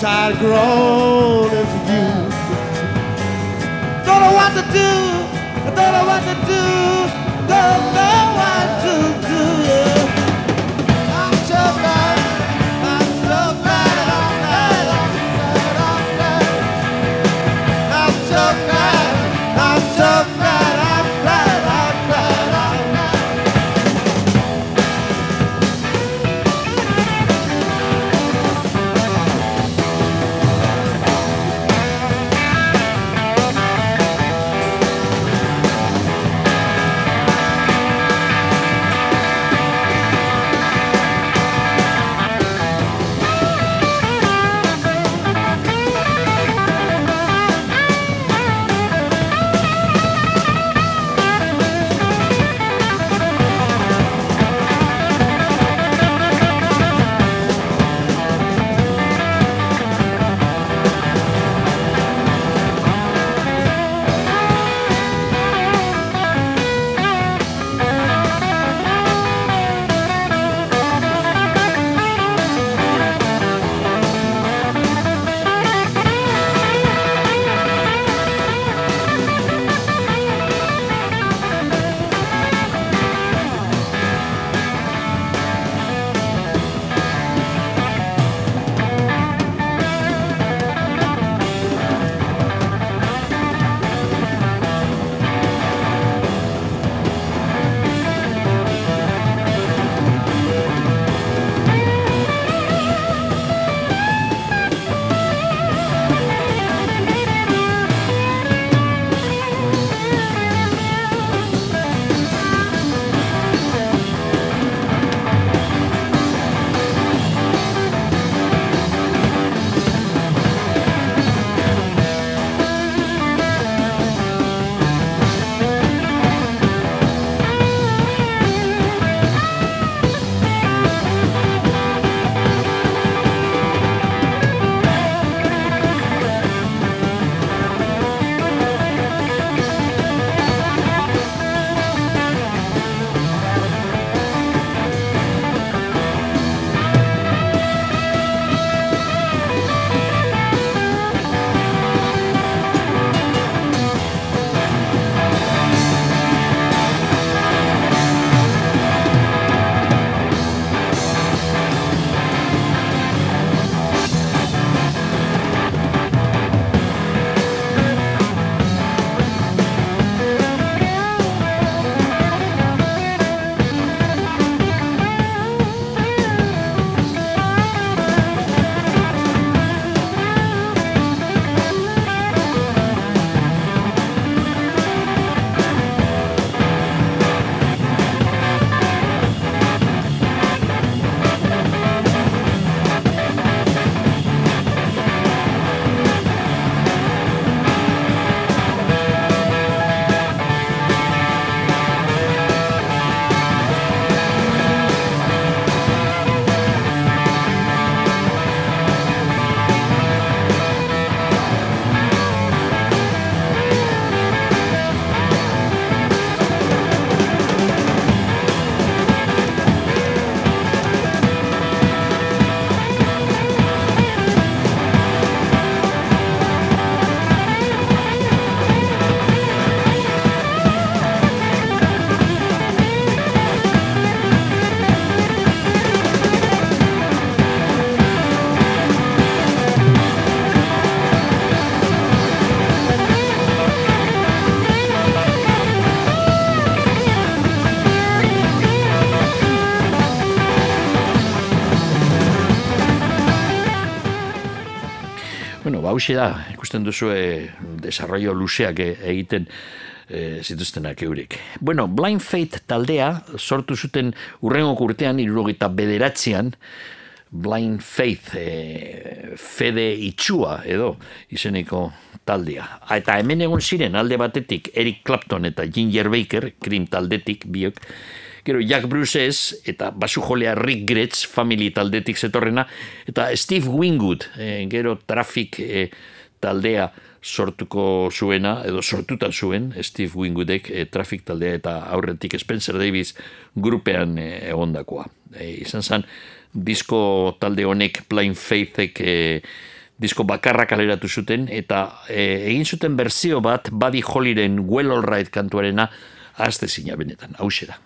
tired of groaning for you. Don't know what to do, I don't know what to do, hauxe da, ikusten duzu desarrollo luzeak e- egiten e, zituztenak eurik. Bueno, Blind Fate taldea sortu zuten urrengo urtean, irurogeita bederatzean, Blind Faith, e, fede itxua edo izeneko taldea. Eta hemen egon ziren alde batetik Eric Clapton eta Ginger Baker, Cream taldetik biok, Gero Jack Bruces eta basu jolea Rick Gretz family taldetik zetorrena eta Steve Wingwood, e, gero Traffic e, taldea sortuko zuena, edo sortuta zuen Steve Wingwoodek e, Traffic taldea eta aurretik Spencer Davis grupean egondakoa. E, izan zen, disko talde honek Blind Faithek e, disko bakarra kaleratu zuten eta e, egin zuten berzio bat Buddy Hollyren Well Alright kantuarena azte zina benetan, hause da.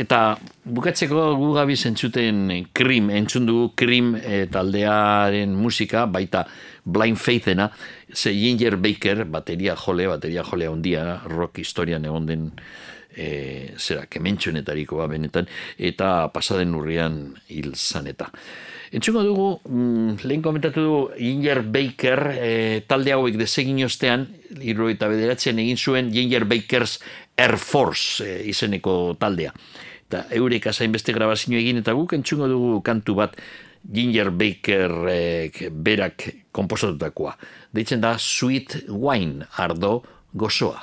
Eta bukatzeko gu gabi zentzuten krim, entzun dugu krim e, taldearen musika, baita Blind Faithena, ze Ginger Baker, bateria jole, bateria jole handia, rock historian egon den e, zera, kementxonetariko ba benetan, eta pasaden urrian hil zaneta. Entzungo dugu, mm, lehen komentatu dugu, Ginger Baker e, talde hauek desegin ostean, irro eta bederatzen egin zuen Ginger Bakers Air Force e, izeneko taldea. Eta eurek azain beste grabazio egin, eta guk entzungo dugu kantu bat Ginger Baker e, berak komposatutakoa. Deitzen da Sweet Wine, ardo gozoa.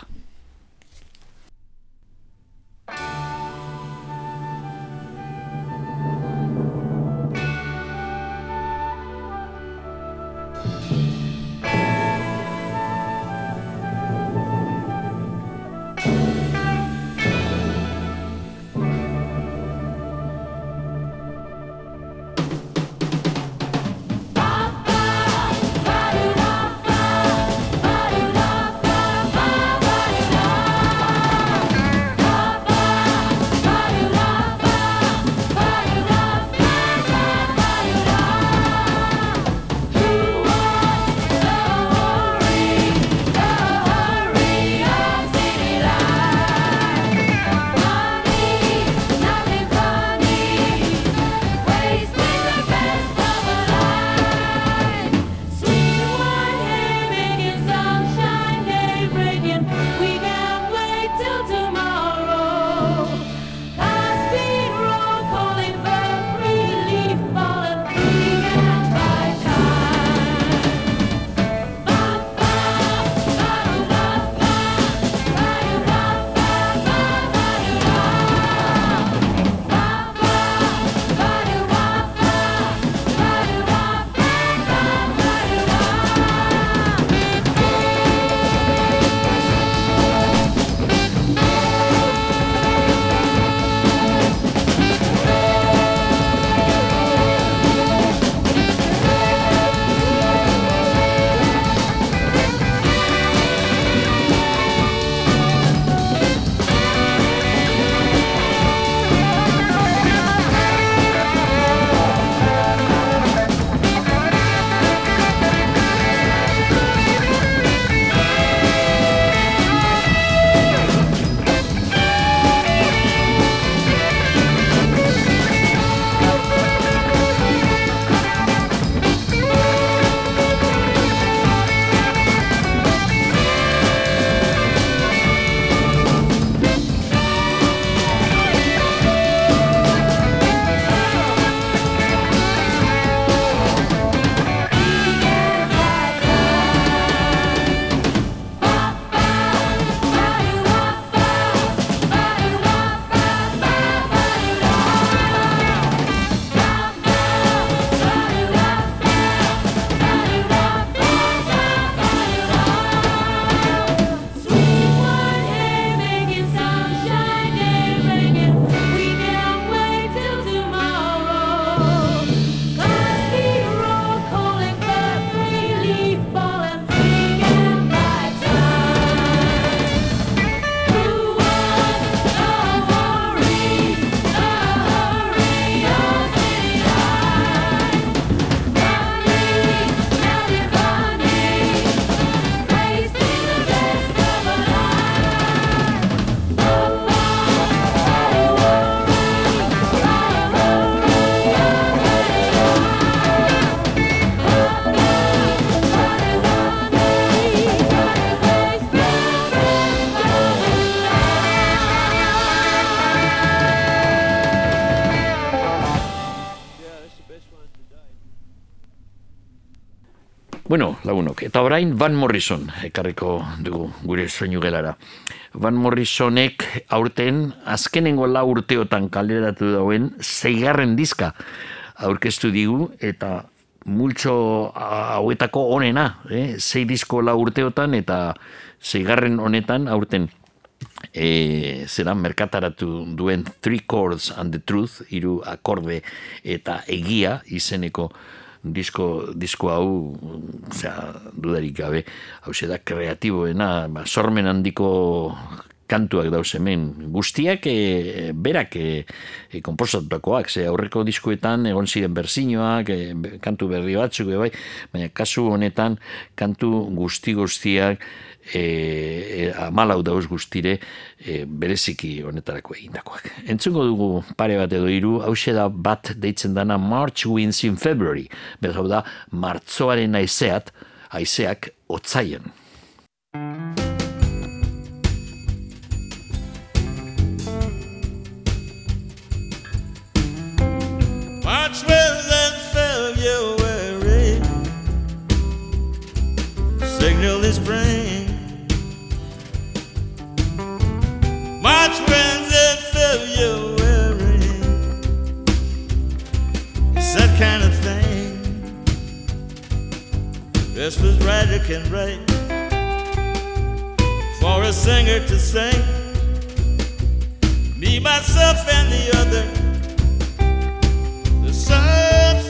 Eta orain Van Morrison ekarriko dugu gure soinu gelara. Van Morrisonek aurten azkenengo lau urteotan kaleratu dauen zeigarren diska aurkeztu digu eta multxo hauetako onena, eh? zei disko lau urteotan eta zeigarren honetan aurten e, zera merkataratu duen Three Chords and the Truth, hiru akorde eta egia izeneko disko, disko hau, osea, dudarik gabe, hau da kreatiboena, ba, sormen handiko kantuak dauz hemen. Guztiak e, berak e, e, komposatutakoak, ze aurreko diskuetan egon ziren berzinoak, e, kantu berri batzuk, e, bai, baina kasu honetan kantu guzti guztiak e, e, amalau dauz guztire e, bereziki honetarako egindakoak. Entzungo dugu pare bat edo hiru, hause da bat deitzen dana March Winds in February, behar hau da martzoaren aizeat, aizeak otzaien. March winds and February signal the spring. March winds and February it's that kind of thing. This was writer can write for a singer to sing. Me, myself, and the other. The something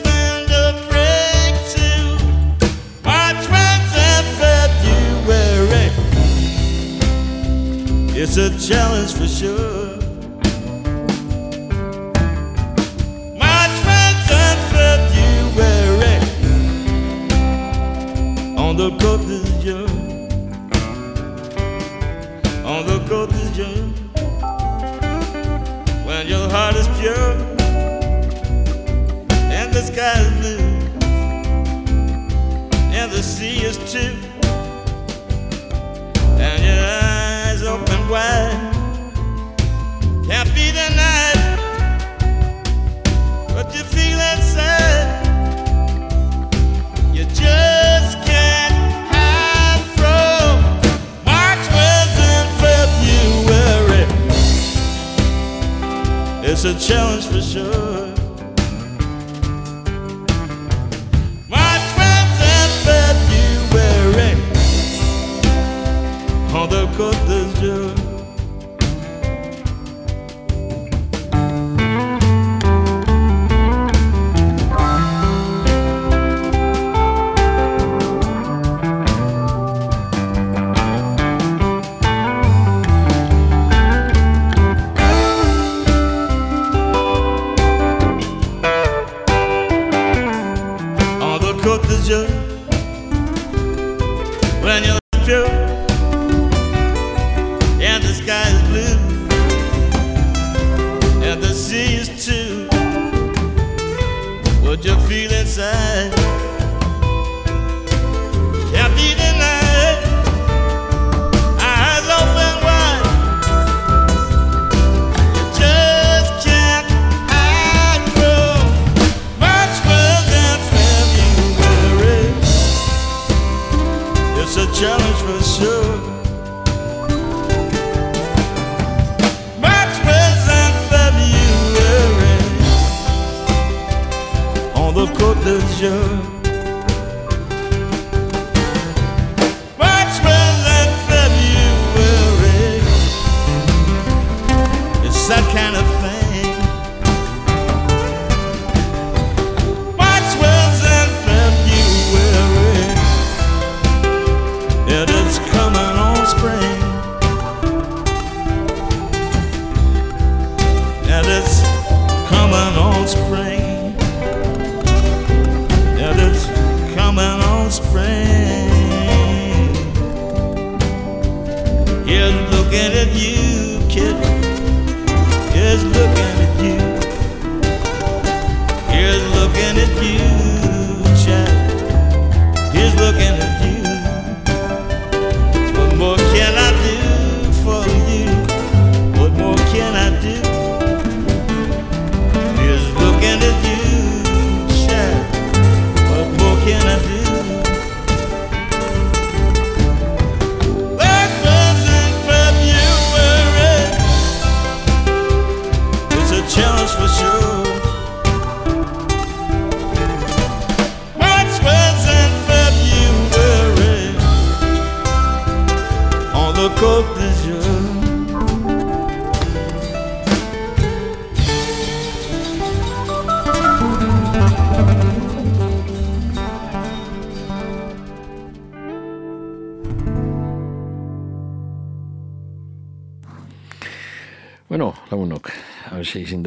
It's a challenge for sure. March, winds and February. On the Côte d'Azur. On the Côte d'Azur. When your heart is pure and the sky is blue, and the sea is too, sure. show.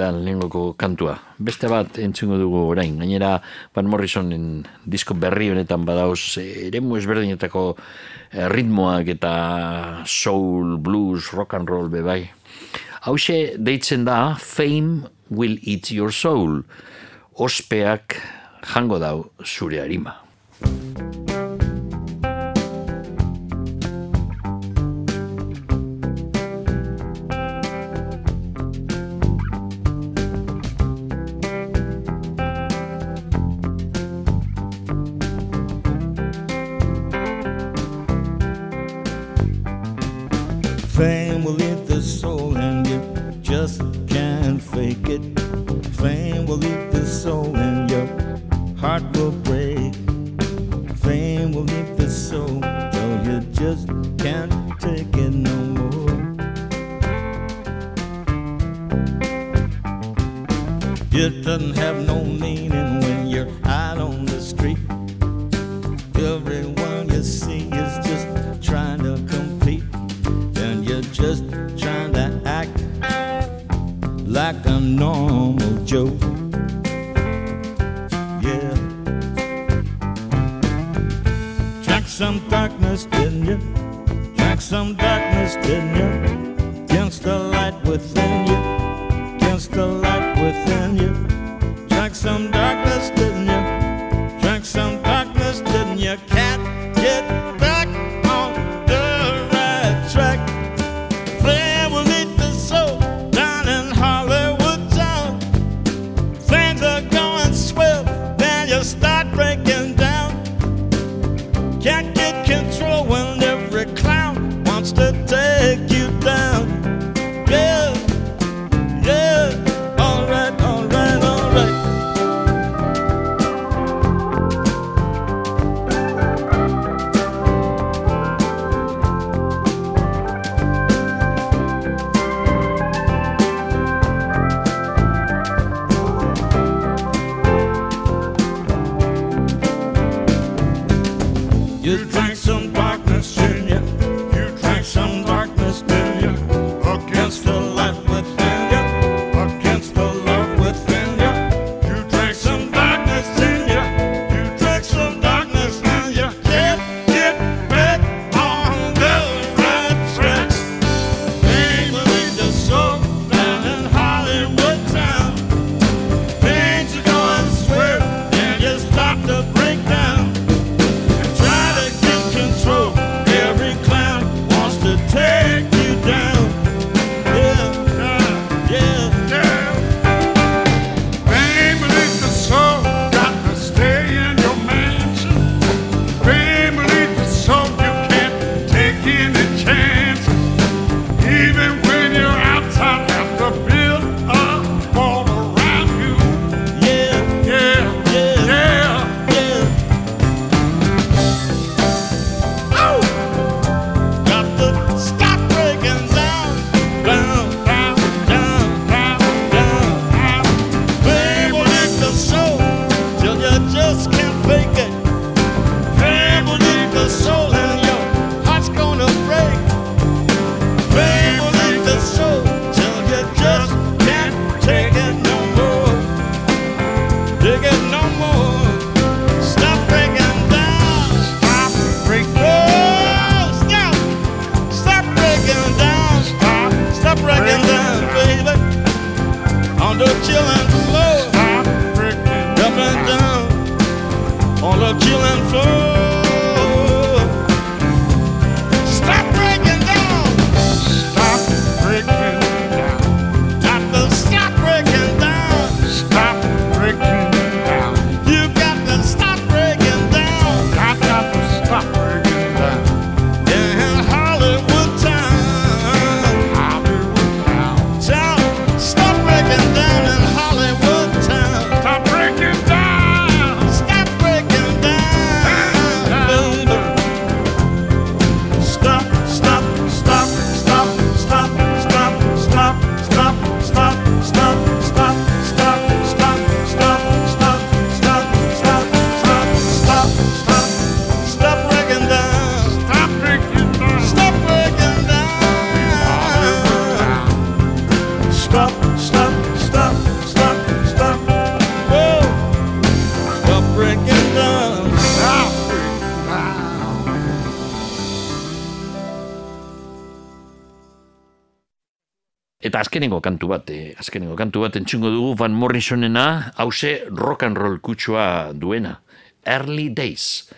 da lehenengoko kantua. Beste bat entzungo dugu orain, gainera Van Morrisonen disko berri honetan badauz eh, eremu ezberdinetako eh, ritmoak eta soul, blues, rock and roll bebai. Hauxe deitzen da Fame Will Eat Your Soul, ospeak jango dau zure harima. Eta azkenengo kantu bat, eh, azkenengo kantu bat entzungo dugu Van Morrisonena, hause rock and roll kutsua duena. Early Days.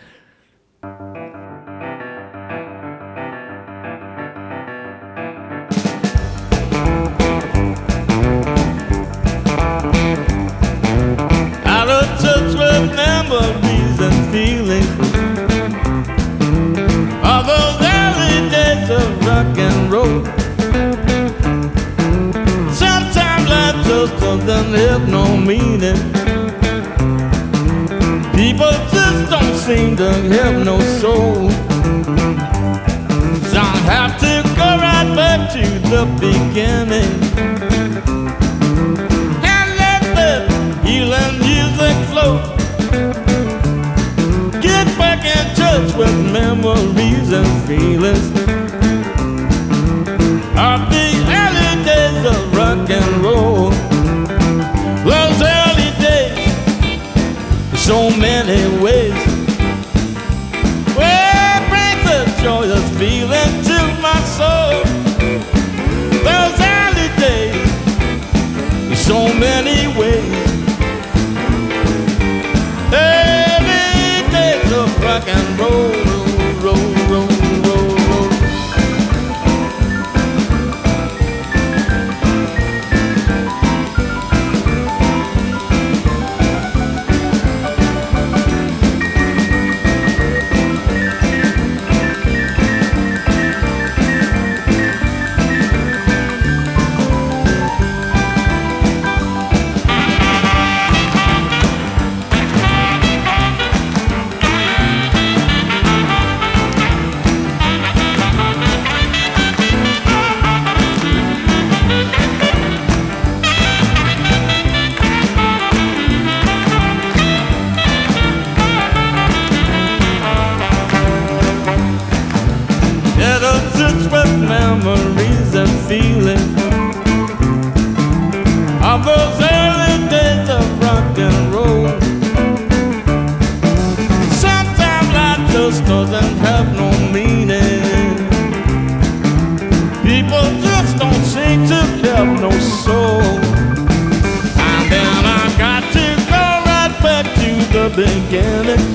To have no soul. And then I got to go right back to the beginning.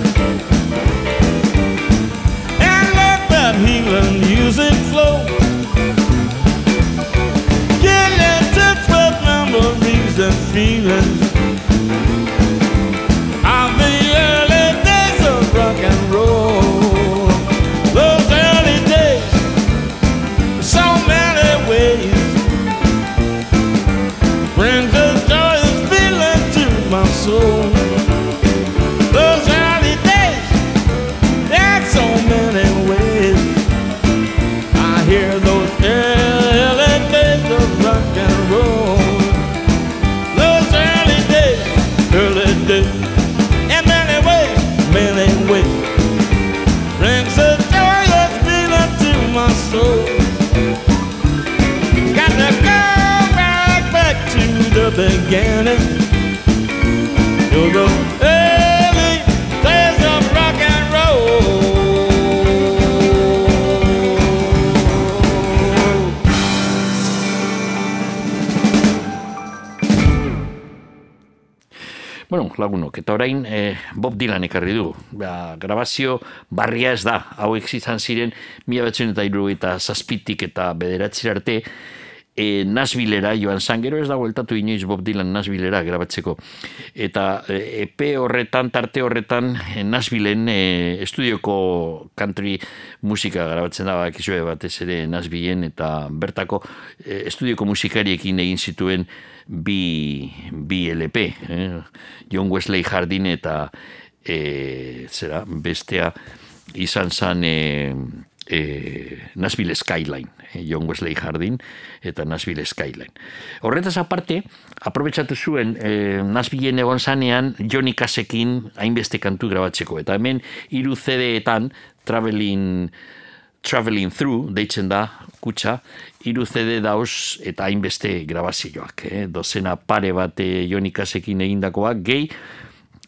Lagunok, eta orain eh, Bob Dylan ekarri du. Ba, grabazio barria ez da, hauek izan ziren mila eta eta zazpitik eta bederatzir arte, e, Nashvillera joan zan, gero ez da bueltatu inoiz Bob Dylan Nashvillera grabatzeko. Eta e, epe horretan, tarte horretan, e, Nashvilleen e, estudioko country musika grabatzen da, bakizue batez ere Nashvilleen, eta bertako e, estudioko musikariekin egin zituen bi, bi LP, eh? John Wesley Hardin eta e, zera, bestea izan zan e, e, Nashville Skyline, eh, John Wesley Hardin eta Nashville Skyline. Horretaz aparte, aprobetsatu zuen e, Nashvilleen egon zanean Johnny Cassekin hainbeste kantu grabatzeko, eta hemen hiru CD-etan Traveling Traveling Through, deitzen da, kutsa, hiru CD dauz eta hainbeste grabazioak, eh? dozena pare bat Johnny Cassekin egindakoak, gehi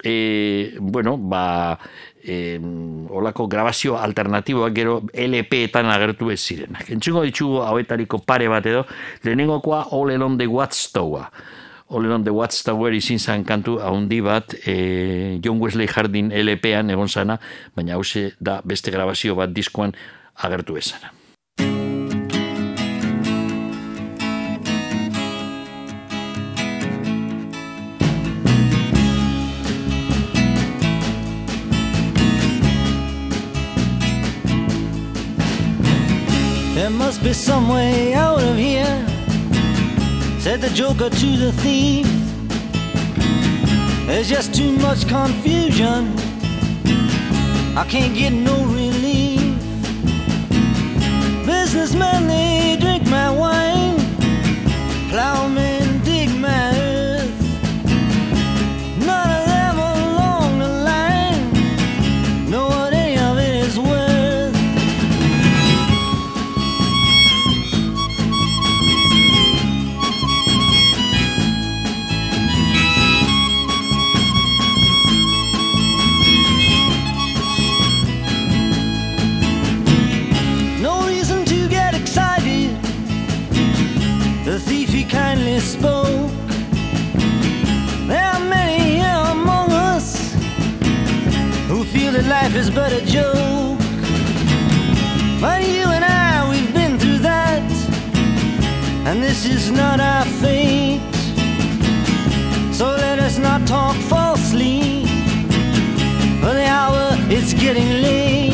e, bueno, ba, e, olako grabazio alternatiboak gero LP-etan agertu ez zirenak. Entzungo ditugu hauetariko pare bat edo, lehenengokoa All Along the Watchtower. All Along the Watchtower izin zan kantu haundi bat e, John Wesley Hardin LP-an egon zana, baina hause da beste grabazio bat diskoan agertu. There must be some way out of here, said the joker to the thief. There's just too much confusion. I can't get no relief. Businessmen, they drink my wine. Plowmen dig There are many here among us who feel that life is but a joke. But you and I, we've been through that, and this is not our fate. So let us not talk falsely, for the hour it's getting late.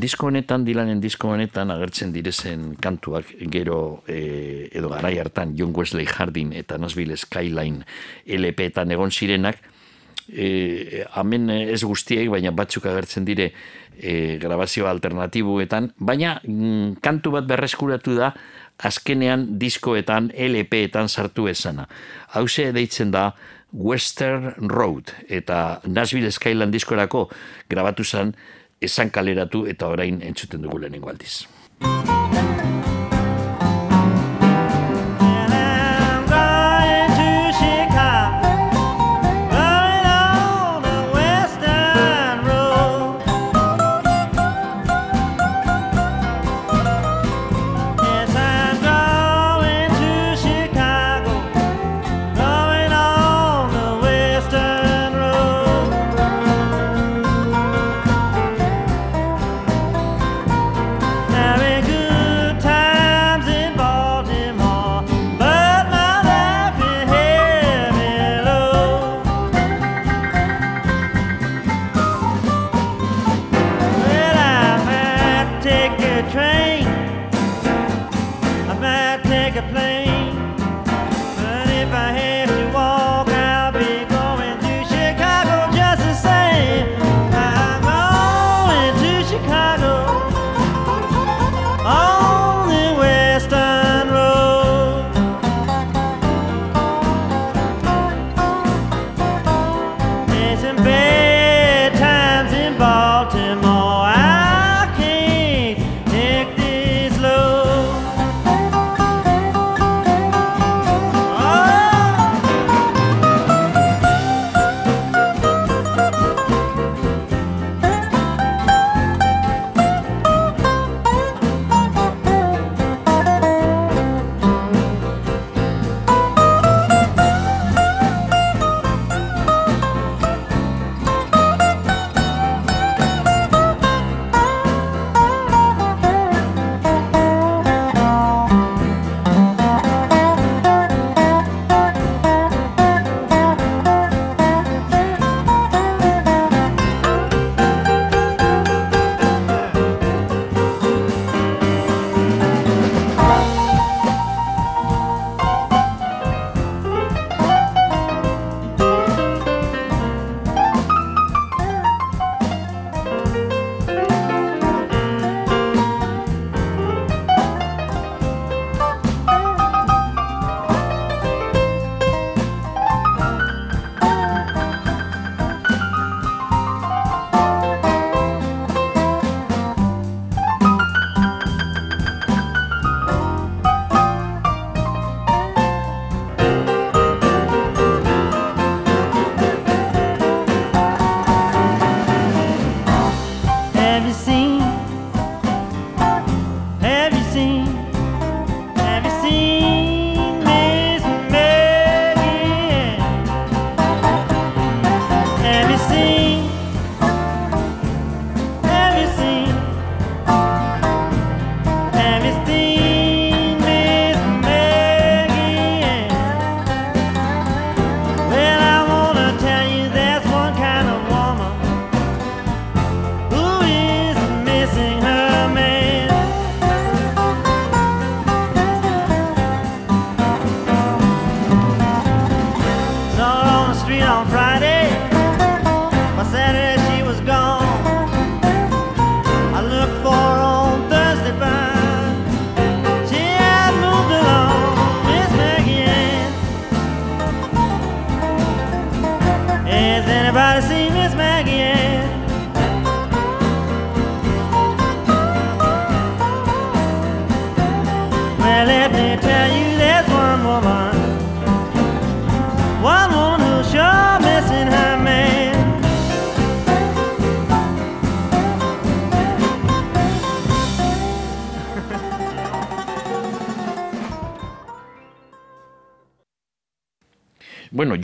Disko honetan, Dylanen disko honetan agertzen direzen kantuak gero e, edo garai hartan John Wesley Hardin eta Nashville Skyline LP-etan egon zirenak, e, hemen ez guztiek, baina batzuk agertzen dire e, grabazio alternatibuetan, baina mm, kantu bat berreskuratu da azkenean diskoetan LP-etan sartu esana. Hauze deitzen da Western Road eta Nashville Skyline diskorako grabatu zen esan kaleratu eta orain entzuten dugu lehenengo aldiz.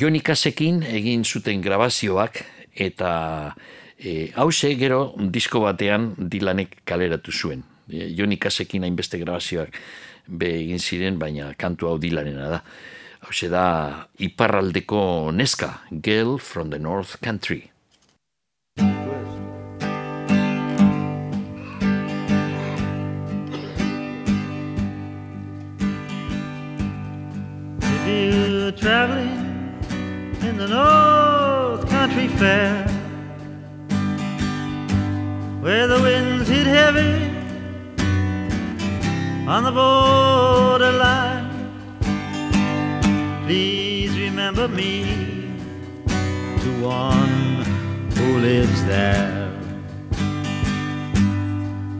Johnny Cassekin egin zuten grabazioak eta e, hause gero disko batean Dylanek kaleratu zuen. E, Johnny Cassekin hainbeste grabazioak be egin ziren, baina kantu hau Dylanena da. Hause da iparraldeko neska, Girl from the North Country. Traveling in the North Country Fair, where the winds hit heavy on the borderline, please remember me to one who lives there.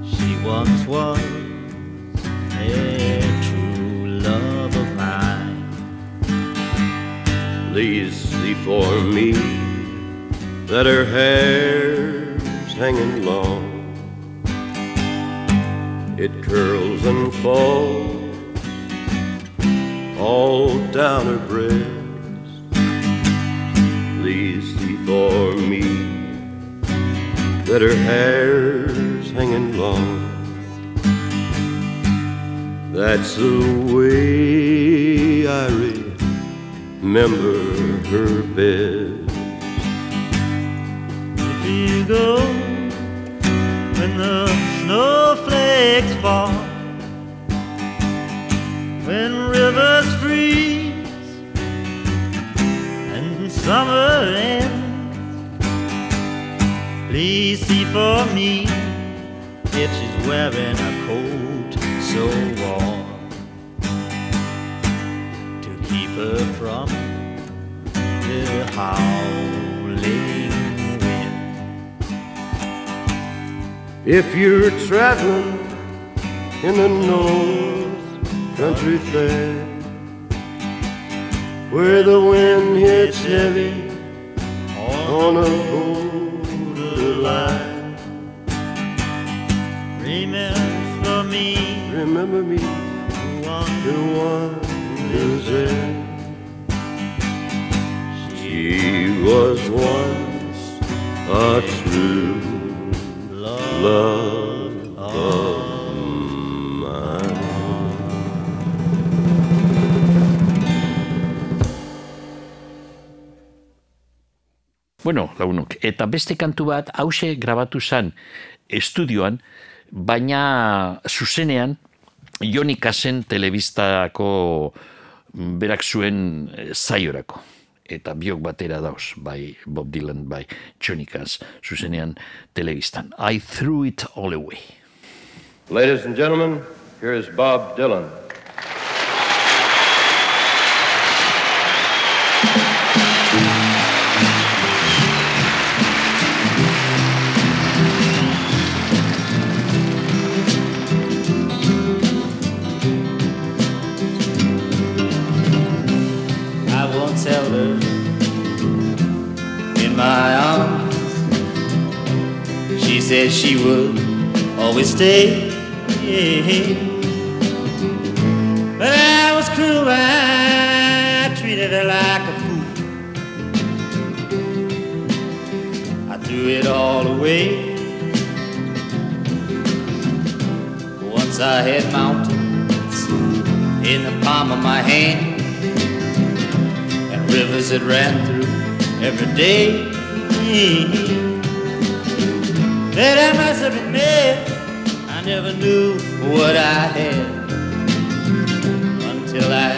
She once was a true love of mine. Please see for me that her hair's hanging long. It curls and falls all down her breast. Please see for me that her hair's hanging long. That's the way I remember her best. If you go when the snowflakes fall, when rivers freeze and summer ends, please see for me if she's wearing a coat so from the howling wind. If you're traveling in the North Country Fair, where the wind hits heavy on a borderline, Remember me, remember me, the one who's there. She was once a true love of mine. Bueno, lagunok, eta beste kantu bat hause grabatu zen estudioan, baina zuzenean Jonikasen telebistako mm, berak zuen zaiorako. Eta biok batera dauz, bai Bob Dylan, bai Jonikas zuzenean telebistan. I threw it all away. Ladies and gentlemen, here is Bob Dylan. She would always stay. But I was cruel, I treated her like a fool. I threw it all away. Once I had mountains in the palm of my hand and rivers that ran through every day. That I must have been admit, I never knew what I had until I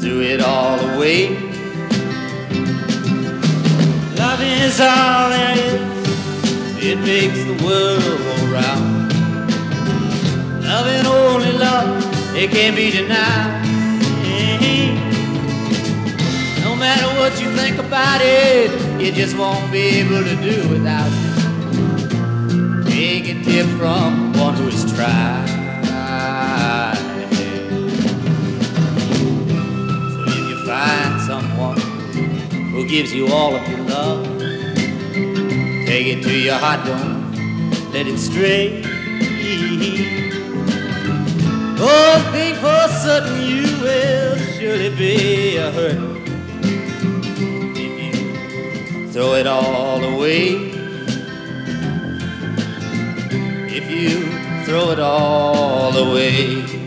threw it all away. Love is all there is, it makes the world go round. Love and only love, it can't be denied. No matter what you think about it, you just won't be able to do without it. Take a tip from one who has tried. So if you find someone who gives you all of your love, take it to your heart, don't let it stray. Oh, think for certain you will surely be a hurt throw it all away. You throw it all away.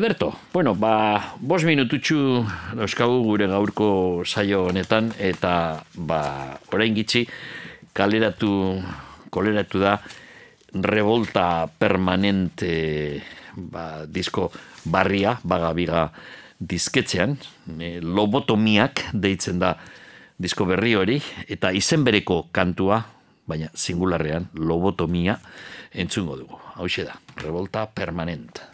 Ederto, bueno, ba, bos minututxu dauzkagu gure gaurko saio honetan, eta ba, orain gitxi, kaleratu, koleratu da, revolta permanente ba, disko barria, bagabiga disketzean, e, lobotomiak deitzen da disko berri hori, eta izen bereko kantua, baina singularrean, lobotomia, entzungo dugu. Hau da, revolta permanente.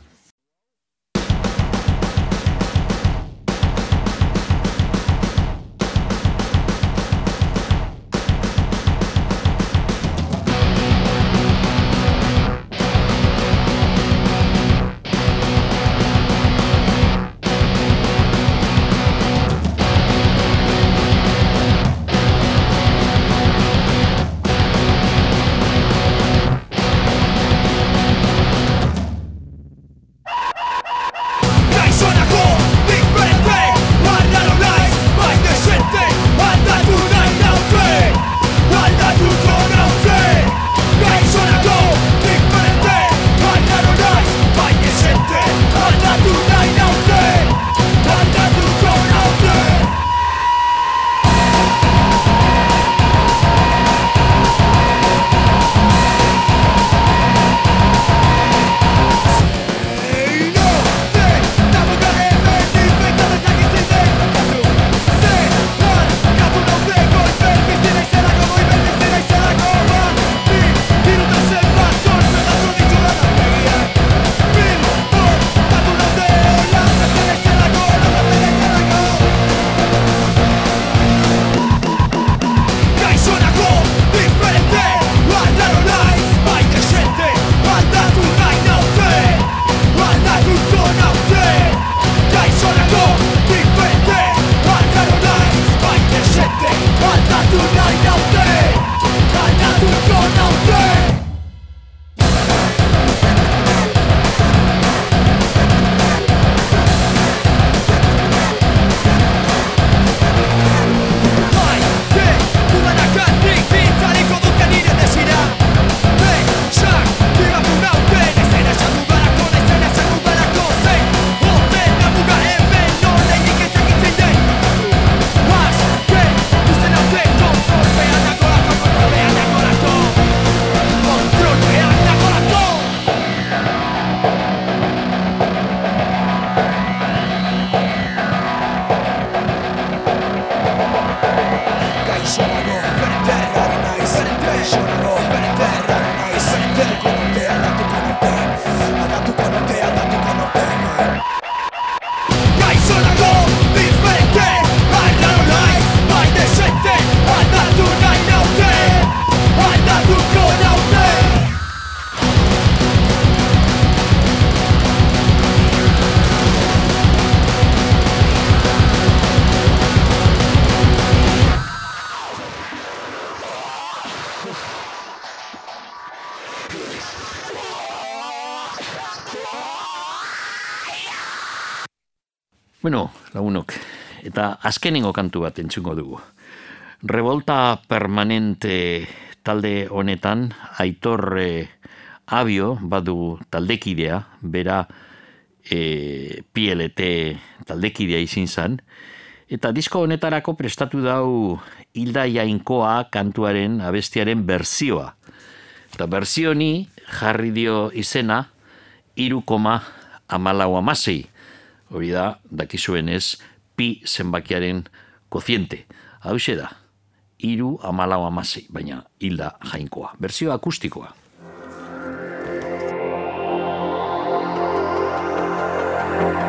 Bueno, lagunok, eta azkenengo kantu bat entzungo dugu. Revolta permanente talde honetan, aitor eh, abio badu taldekidea, bera e, PLT taldekidea izin zan, eta disko honetarako prestatu dau Hilda Jainkoa kantuaren abestiaren berzioa. Eta berzioni jarri dio izena iru koma amalau amasei. Hori da, dakizuenez, pi zenbakiaren koziente. Hau da, iru amalau amasei, baina hilda jainkoa. Berzio akustikoa. Gaixonako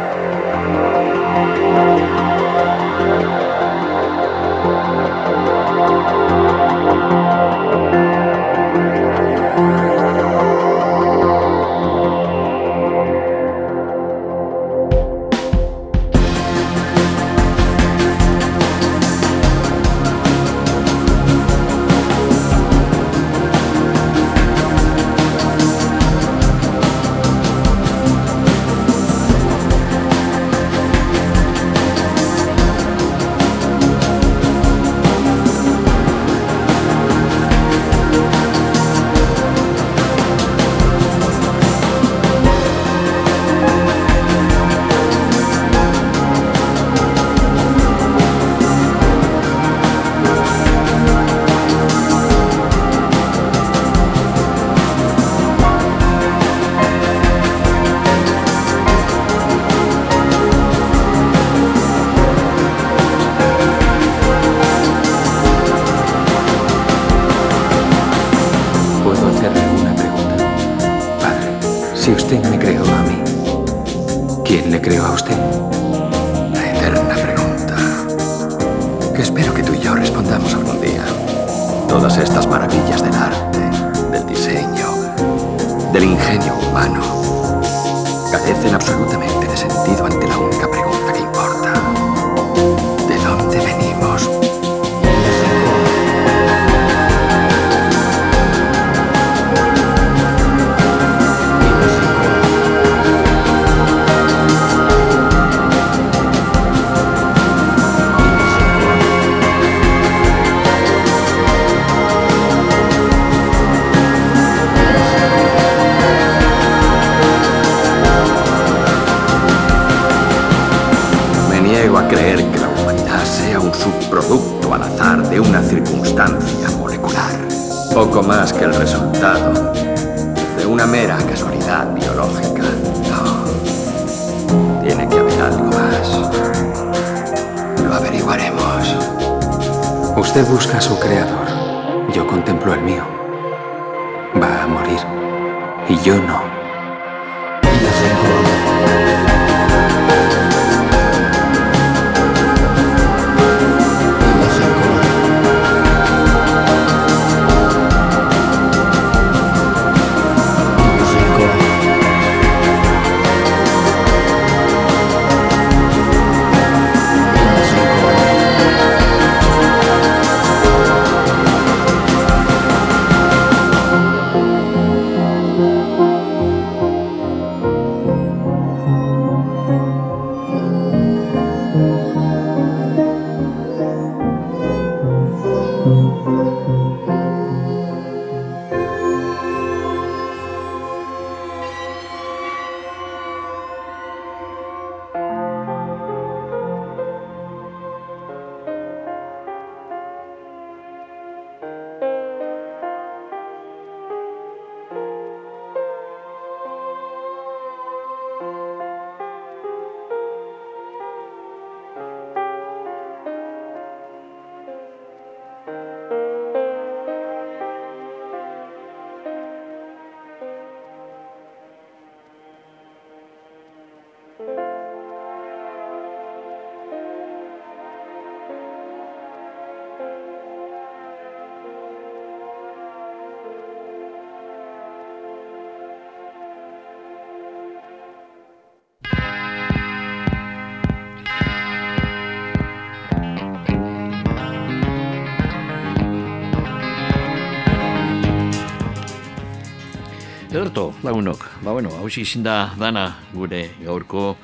Lagunok, ba bueno, hausi izin da dana gure gaurko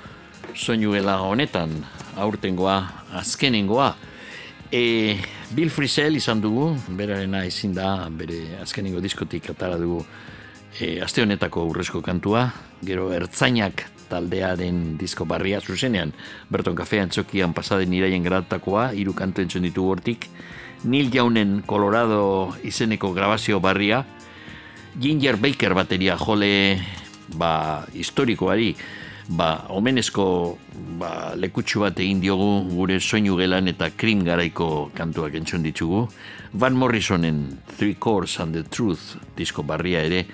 soinuela honetan, aurtengoa, azkenengoa. E, Bill Frisell izan dugu, berarena ezin da, bere azkenengo diskotik atara dugu e, aste honetako urrezko kantua, gero ertzainak taldearen disko barria zuzenean, Berton Kafean txokian pasaden iraien gratakoa, hiru kantu entzun ditu hortik, Neil Jaunen Colorado izeneko grabazio barria, Ginger Baker bateria jole ba, historikoari ba, omenezko ba, lekutsu bat egin diogu gure soinu gelan eta krim garaiko kantuak entzun ditugu. Van Morrisonen Three Chords and the Truth disko barria ere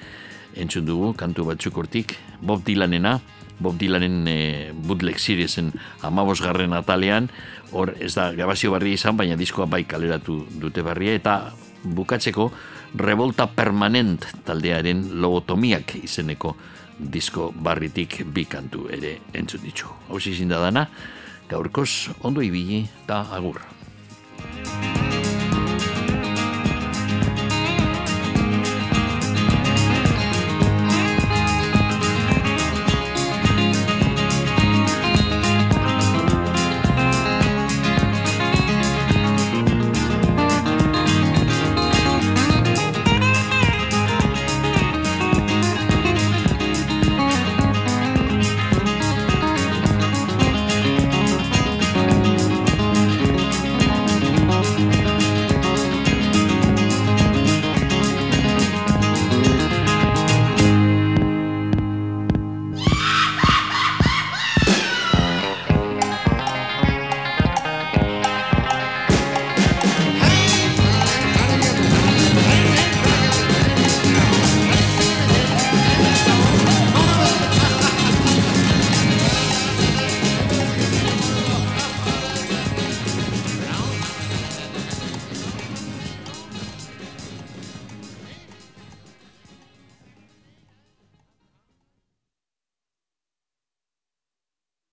entzun dugu kantu batzuk hortik. Bob Dylanena, Bob Dylanen e, bootleg seriesen amabosgarren atalean, hor ez da grabazio barria izan, baina diskoa bai kaleratu dute barria, eta bukatzeko Revolta Permanent taldearen lobotomiak izeneko disko barritik bi kantu ere entzun ditu. Hau izin da dana, gaurkoz ondo ibili eta agur.